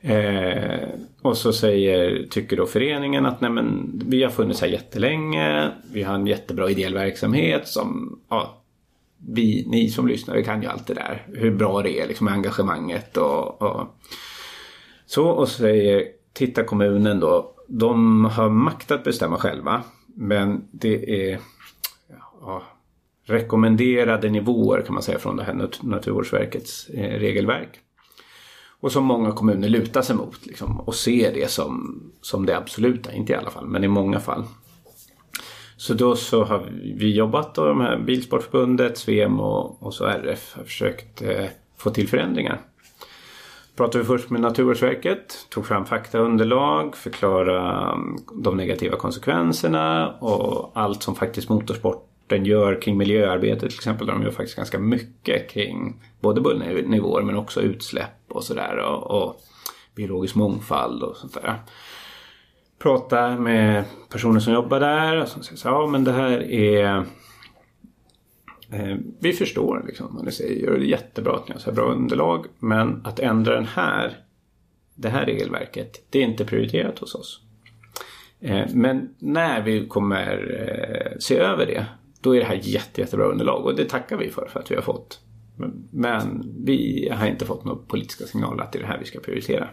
eh, och så säger, tycker då föreningen att nej men, vi har funnits här jättelänge. Vi har en jättebra ideell verksamhet som ja, vi, ni som lyssnar, vi kan ju allt det där. Hur bra det är liksom med engagemanget och, och så. Och så säger, tittar kommunen då de har makt att bestämma själva. Men det är ja, rekommenderade nivåer kan man säga från det här Naturvårdsverkets eh, regelverk. Och som många kommuner lutar sig mot liksom, och ser det som, som det absoluta, inte i alla fall, men i många fall. Så då så har vi jobbat och de här Bilsportförbundet, Svem och, och så RF har försökt eh, få till förändringar pratade vi först med Naturvårdsverket, tog fram faktaunderlag, förklara um, de negativa konsekvenserna och allt som faktiskt motorsporten gör kring miljöarbetet till exempel. Där de gör faktiskt ganska mycket kring både bullernivåer men också utsläpp och sådär och, och biologisk mångfald och sånt där. Prata med personer som jobbar där och som säger så ja men det här är Eh, vi förstår liksom, vad ni säger, gör det jättebra att ni har så här bra underlag. Men att ändra den här, det här regelverket, det är inte prioriterat hos oss. Eh, men när vi kommer eh, se över det, då är det här jätte, jättebra underlag och det tackar vi för, för att vi har fått. Men vi har inte fått några politiska signaler att det är det här vi ska prioritera.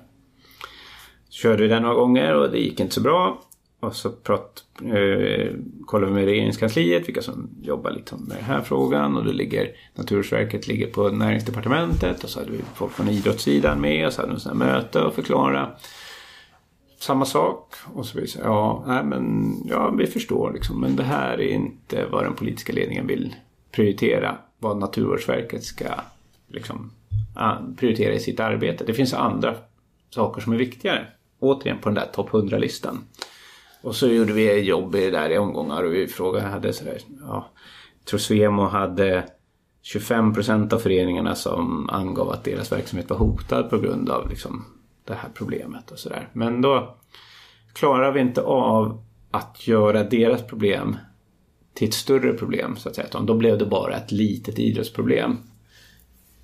Så Körde vi det några gånger och det gick inte så bra. Och så prat, eh, kollar vi med regeringskansliet vilka som jobbar liksom med den här frågan. Och då ligger Naturvårdsverket ligger på näringsdepartementet. Och så hade vi folk från idrottssidan med. Och så hade vi sådana möte och förklara samma sak. Och så vi säga, ja, nej, men, ja, vi förstår liksom. Men det här är inte vad den politiska ledningen vill prioritera. Vad Naturvårdsverket ska liksom, ah, prioritera i sitt arbete. Det finns andra saker som är viktigare. Återigen på den där topp 100-listan. Och så gjorde vi jobb i det där i omgångar och vi frågade, hade sådär, ja, tror Svemo hade 25 procent av föreningarna som angav att deras verksamhet var hotad på grund av liksom, det här problemet och sådär. Men då klarar vi inte av att göra deras problem till ett större problem så att säga. Då blev det bara ett litet idrottsproblem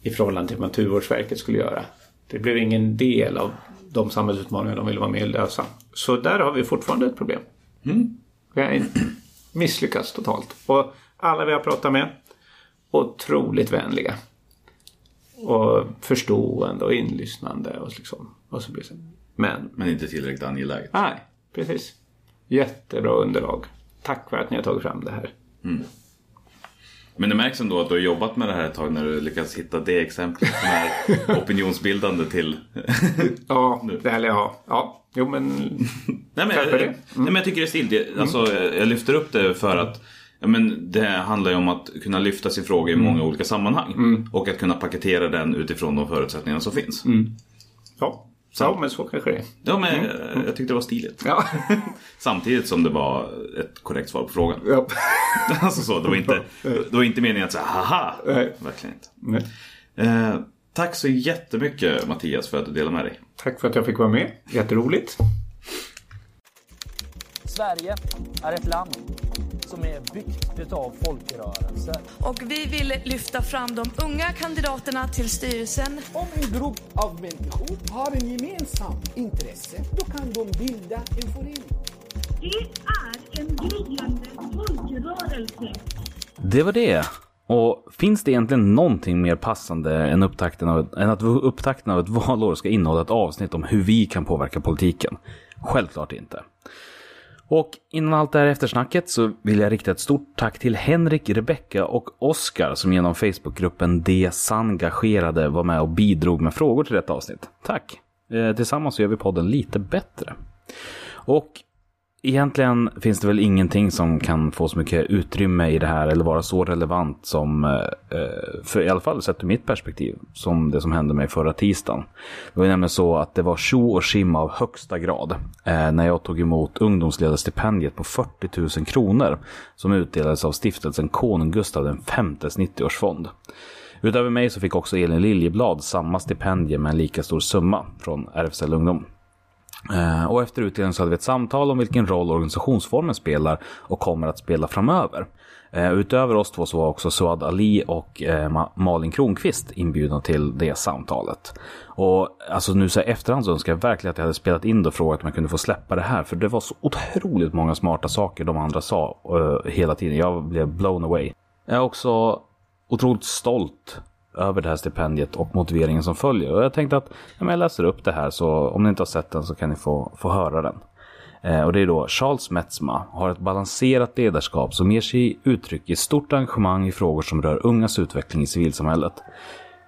i förhållande till vad Naturvårdsverket skulle göra. Det blev ingen del av de samhällsutmaningar de ville vara med och lösa. Så där har vi fortfarande ett problem. Vi har misslyckats totalt. Och alla vi har pratat med, otroligt vänliga. Och förstående och inlyssnande. Och, liksom, och så blir det. Men, Men inte tillräckligt angeläget. nej, precis. Jättebra underlag. Tack för att ni har tagit fram det här. Men det märks ändå att du har jobbat med det här ett tag när du lyckats hitta det exemplet som är opinionsbildande till... Ja, det här, ja, ja, jo men Nej men, för det. nej, men jag tycker det är stilt. Jag- Alltså, jag lyfter upp det för att ja, men det handlar ju om att kunna lyfta sin fråga i många olika sammanhang. Och att kunna paketera den utifrån de förutsättningar som finns. ja, ja men så kanske det är. Ja, men eh, jag tyckte det var stiligt. Ja. Samtidigt som det var ett korrekt svar på frågan. ja. alltså så, det var inte, det var inte meningen att säga haha. Nej. Verkligen inte. Nej. Eh, tack så jättemycket Mattias för att du delade med dig. Tack för att jag fick vara med. Jätteroligt. Sverige är ett land som är byggt utav folkrörelser. Och vi vill lyfta fram de unga kandidaterna till styrelsen. Om en grupp av människor har en gemensam intresse, då kan de bilda en förening. Det är en gryende folkrörelse. Det var det. Och finns det egentligen någonting mer passande än, upptakten av ett, än att upptakten av ett valår ska innehålla ett avsnitt om hur vi kan påverka politiken? Självklart inte. Och innan allt det här eftersnacket så vill jag rikta ett stort tack till Henrik, Rebecka och Oskar som genom Facebookgruppen De Sangagerade var med och bidrog med frågor till detta avsnitt. Tack! Eh, tillsammans gör vi podden lite bättre. Och Egentligen finns det väl ingenting som kan få så mycket utrymme i det här eller vara så relevant som, eh, eh, för i alla fall sett ur mitt perspektiv, som det som hände mig förra tisdagen. Det var nämligen så att det var tjo och tjim av högsta grad eh, när jag tog emot ungdomsledarstipendiet på 40 000 kronor som utdelades av stiftelsen Konung Gustav V 90-årsfond. Utöver mig så fick också Elin Liljeblad samma stipendie med en lika stor summa från RFSL Ungdom. Eh, och efter utdelningen så hade vi ett samtal om vilken roll organisationsformen spelar och kommer att spela framöver. Eh, utöver oss två så var också Suad Ali och eh, Malin Kronqvist inbjudna till det samtalet. Och alltså nu så här i efterhand så önskar jag verkligen att jag hade spelat in det och frågat om jag kunde få släppa det här. För det var så otroligt många smarta saker de andra sa hela tiden. Jag blev blown away. Jag är också otroligt stolt över det här stipendiet och motiveringen som följer. Och jag tänkte att ja, jag läser upp det här så om ni inte har sett den så kan ni få, få höra den. Eh, och det är då Charles Metzma har ett balanserat ledarskap som ger sig uttryck i stort engagemang i frågor som rör ungas utveckling i civilsamhället.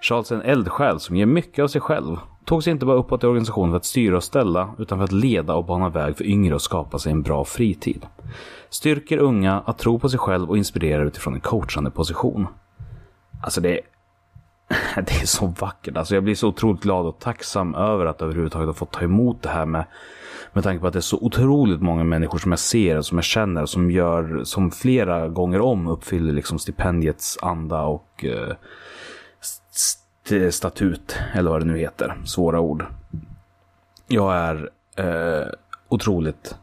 Charles är en eldsjäl som ger mycket av sig själv. Tog sig inte bara uppåt i organisationen för att styra och ställa utan för att leda och bana väg för yngre och skapa sig en bra fritid. Styrker unga att tro på sig själv och inspirerar utifrån en coachande position. Alltså det är det är så vackert. Alltså jag blir så otroligt glad och tacksam över att överhuvudtaget ha fått ta emot det här med, med tanke på att det är så otroligt många människor som jag ser, som jag känner, som gör, som flera gånger om uppfyller liksom stipendiets anda och eh, st- statut, eller vad det nu heter. Svåra ord. Jag är eh, otroligt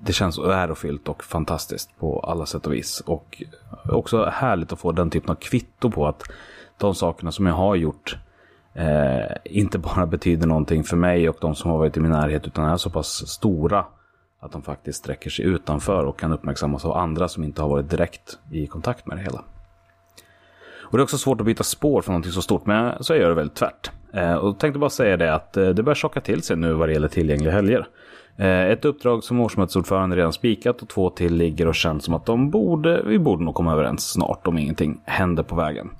det känns ärofyllt och fantastiskt på alla sätt och vis. Och också härligt att få den typen av kvitto på att de sakerna som jag har gjort eh, inte bara betyder någonting för mig och de som har varit i min närhet utan är så pass stora att de faktiskt sträcker sig utanför och kan uppmärksammas av andra som inte har varit direkt i kontakt med det hela. Och det är också svårt att byta spår från någonting så stort, men så jag gör det väldigt tvärt. Eh, och tänkte bara säga det att eh, det börjar tjocka till sig nu vad det gäller tillgängliga helger. Eh, ett uppdrag som årsmötesordförande redan spikat och två till ligger och känns som att de borde, vi borde nog komma överens snart om ingenting händer på vägen.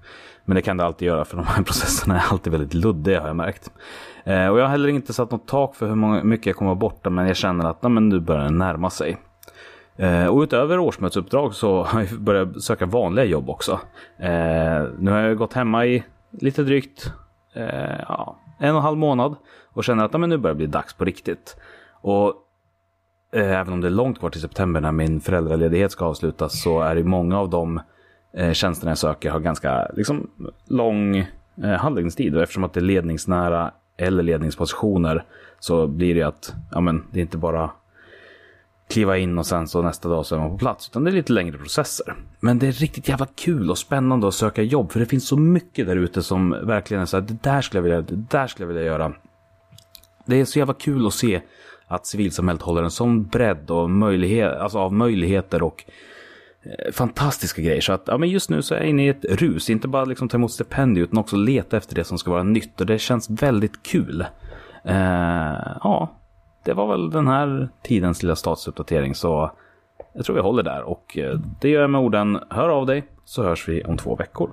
Men det kan det alltid göra för de här processerna är alltid väldigt luddiga har jag märkt. Eh, och jag har heller inte satt något tak för hur många, mycket jag kommer vara borta men jag känner att nej, men nu börjar det närma sig. Eh, och utöver årsmötesuppdrag så har jag börjat söka vanliga jobb också. Eh, nu har jag gått hemma i lite drygt eh, ja, en och en halv månad och känner att men nu börjar det bli dags på riktigt. Och eh, även om det är långt kvar till september när min föräldraledighet ska avslutas så är det många av de eh, tjänsterna jag söker har ganska liksom, lång eh, handläggningstid. Och eftersom att det är ledningsnära eller ledningspositioner så blir det att ja, men, det är inte bara kliva in och sen så nästa dag så är man på plats. Utan det är lite längre processer. Men det är riktigt jävla kul och spännande att söka jobb. För det finns så mycket där ute som verkligen är så här, det där skulle jag vilja, det där skulle jag vilja göra. Det är så jävla kul att se att civilsamhället håller en sån bredd och möjlighet, alltså av möjligheter och Eh, fantastiska grejer. Så att ja, men just nu så är jag inne i ett rus. Inte bara liksom ta emot stipendier utan också leta efter det som ska vara nytt. Och det känns väldigt kul. Eh, ja, det var väl den här tidens lilla statusuppdatering. Så jag tror vi håller där. Och eh, det gör jag med orden, hör av dig så hörs vi om två veckor.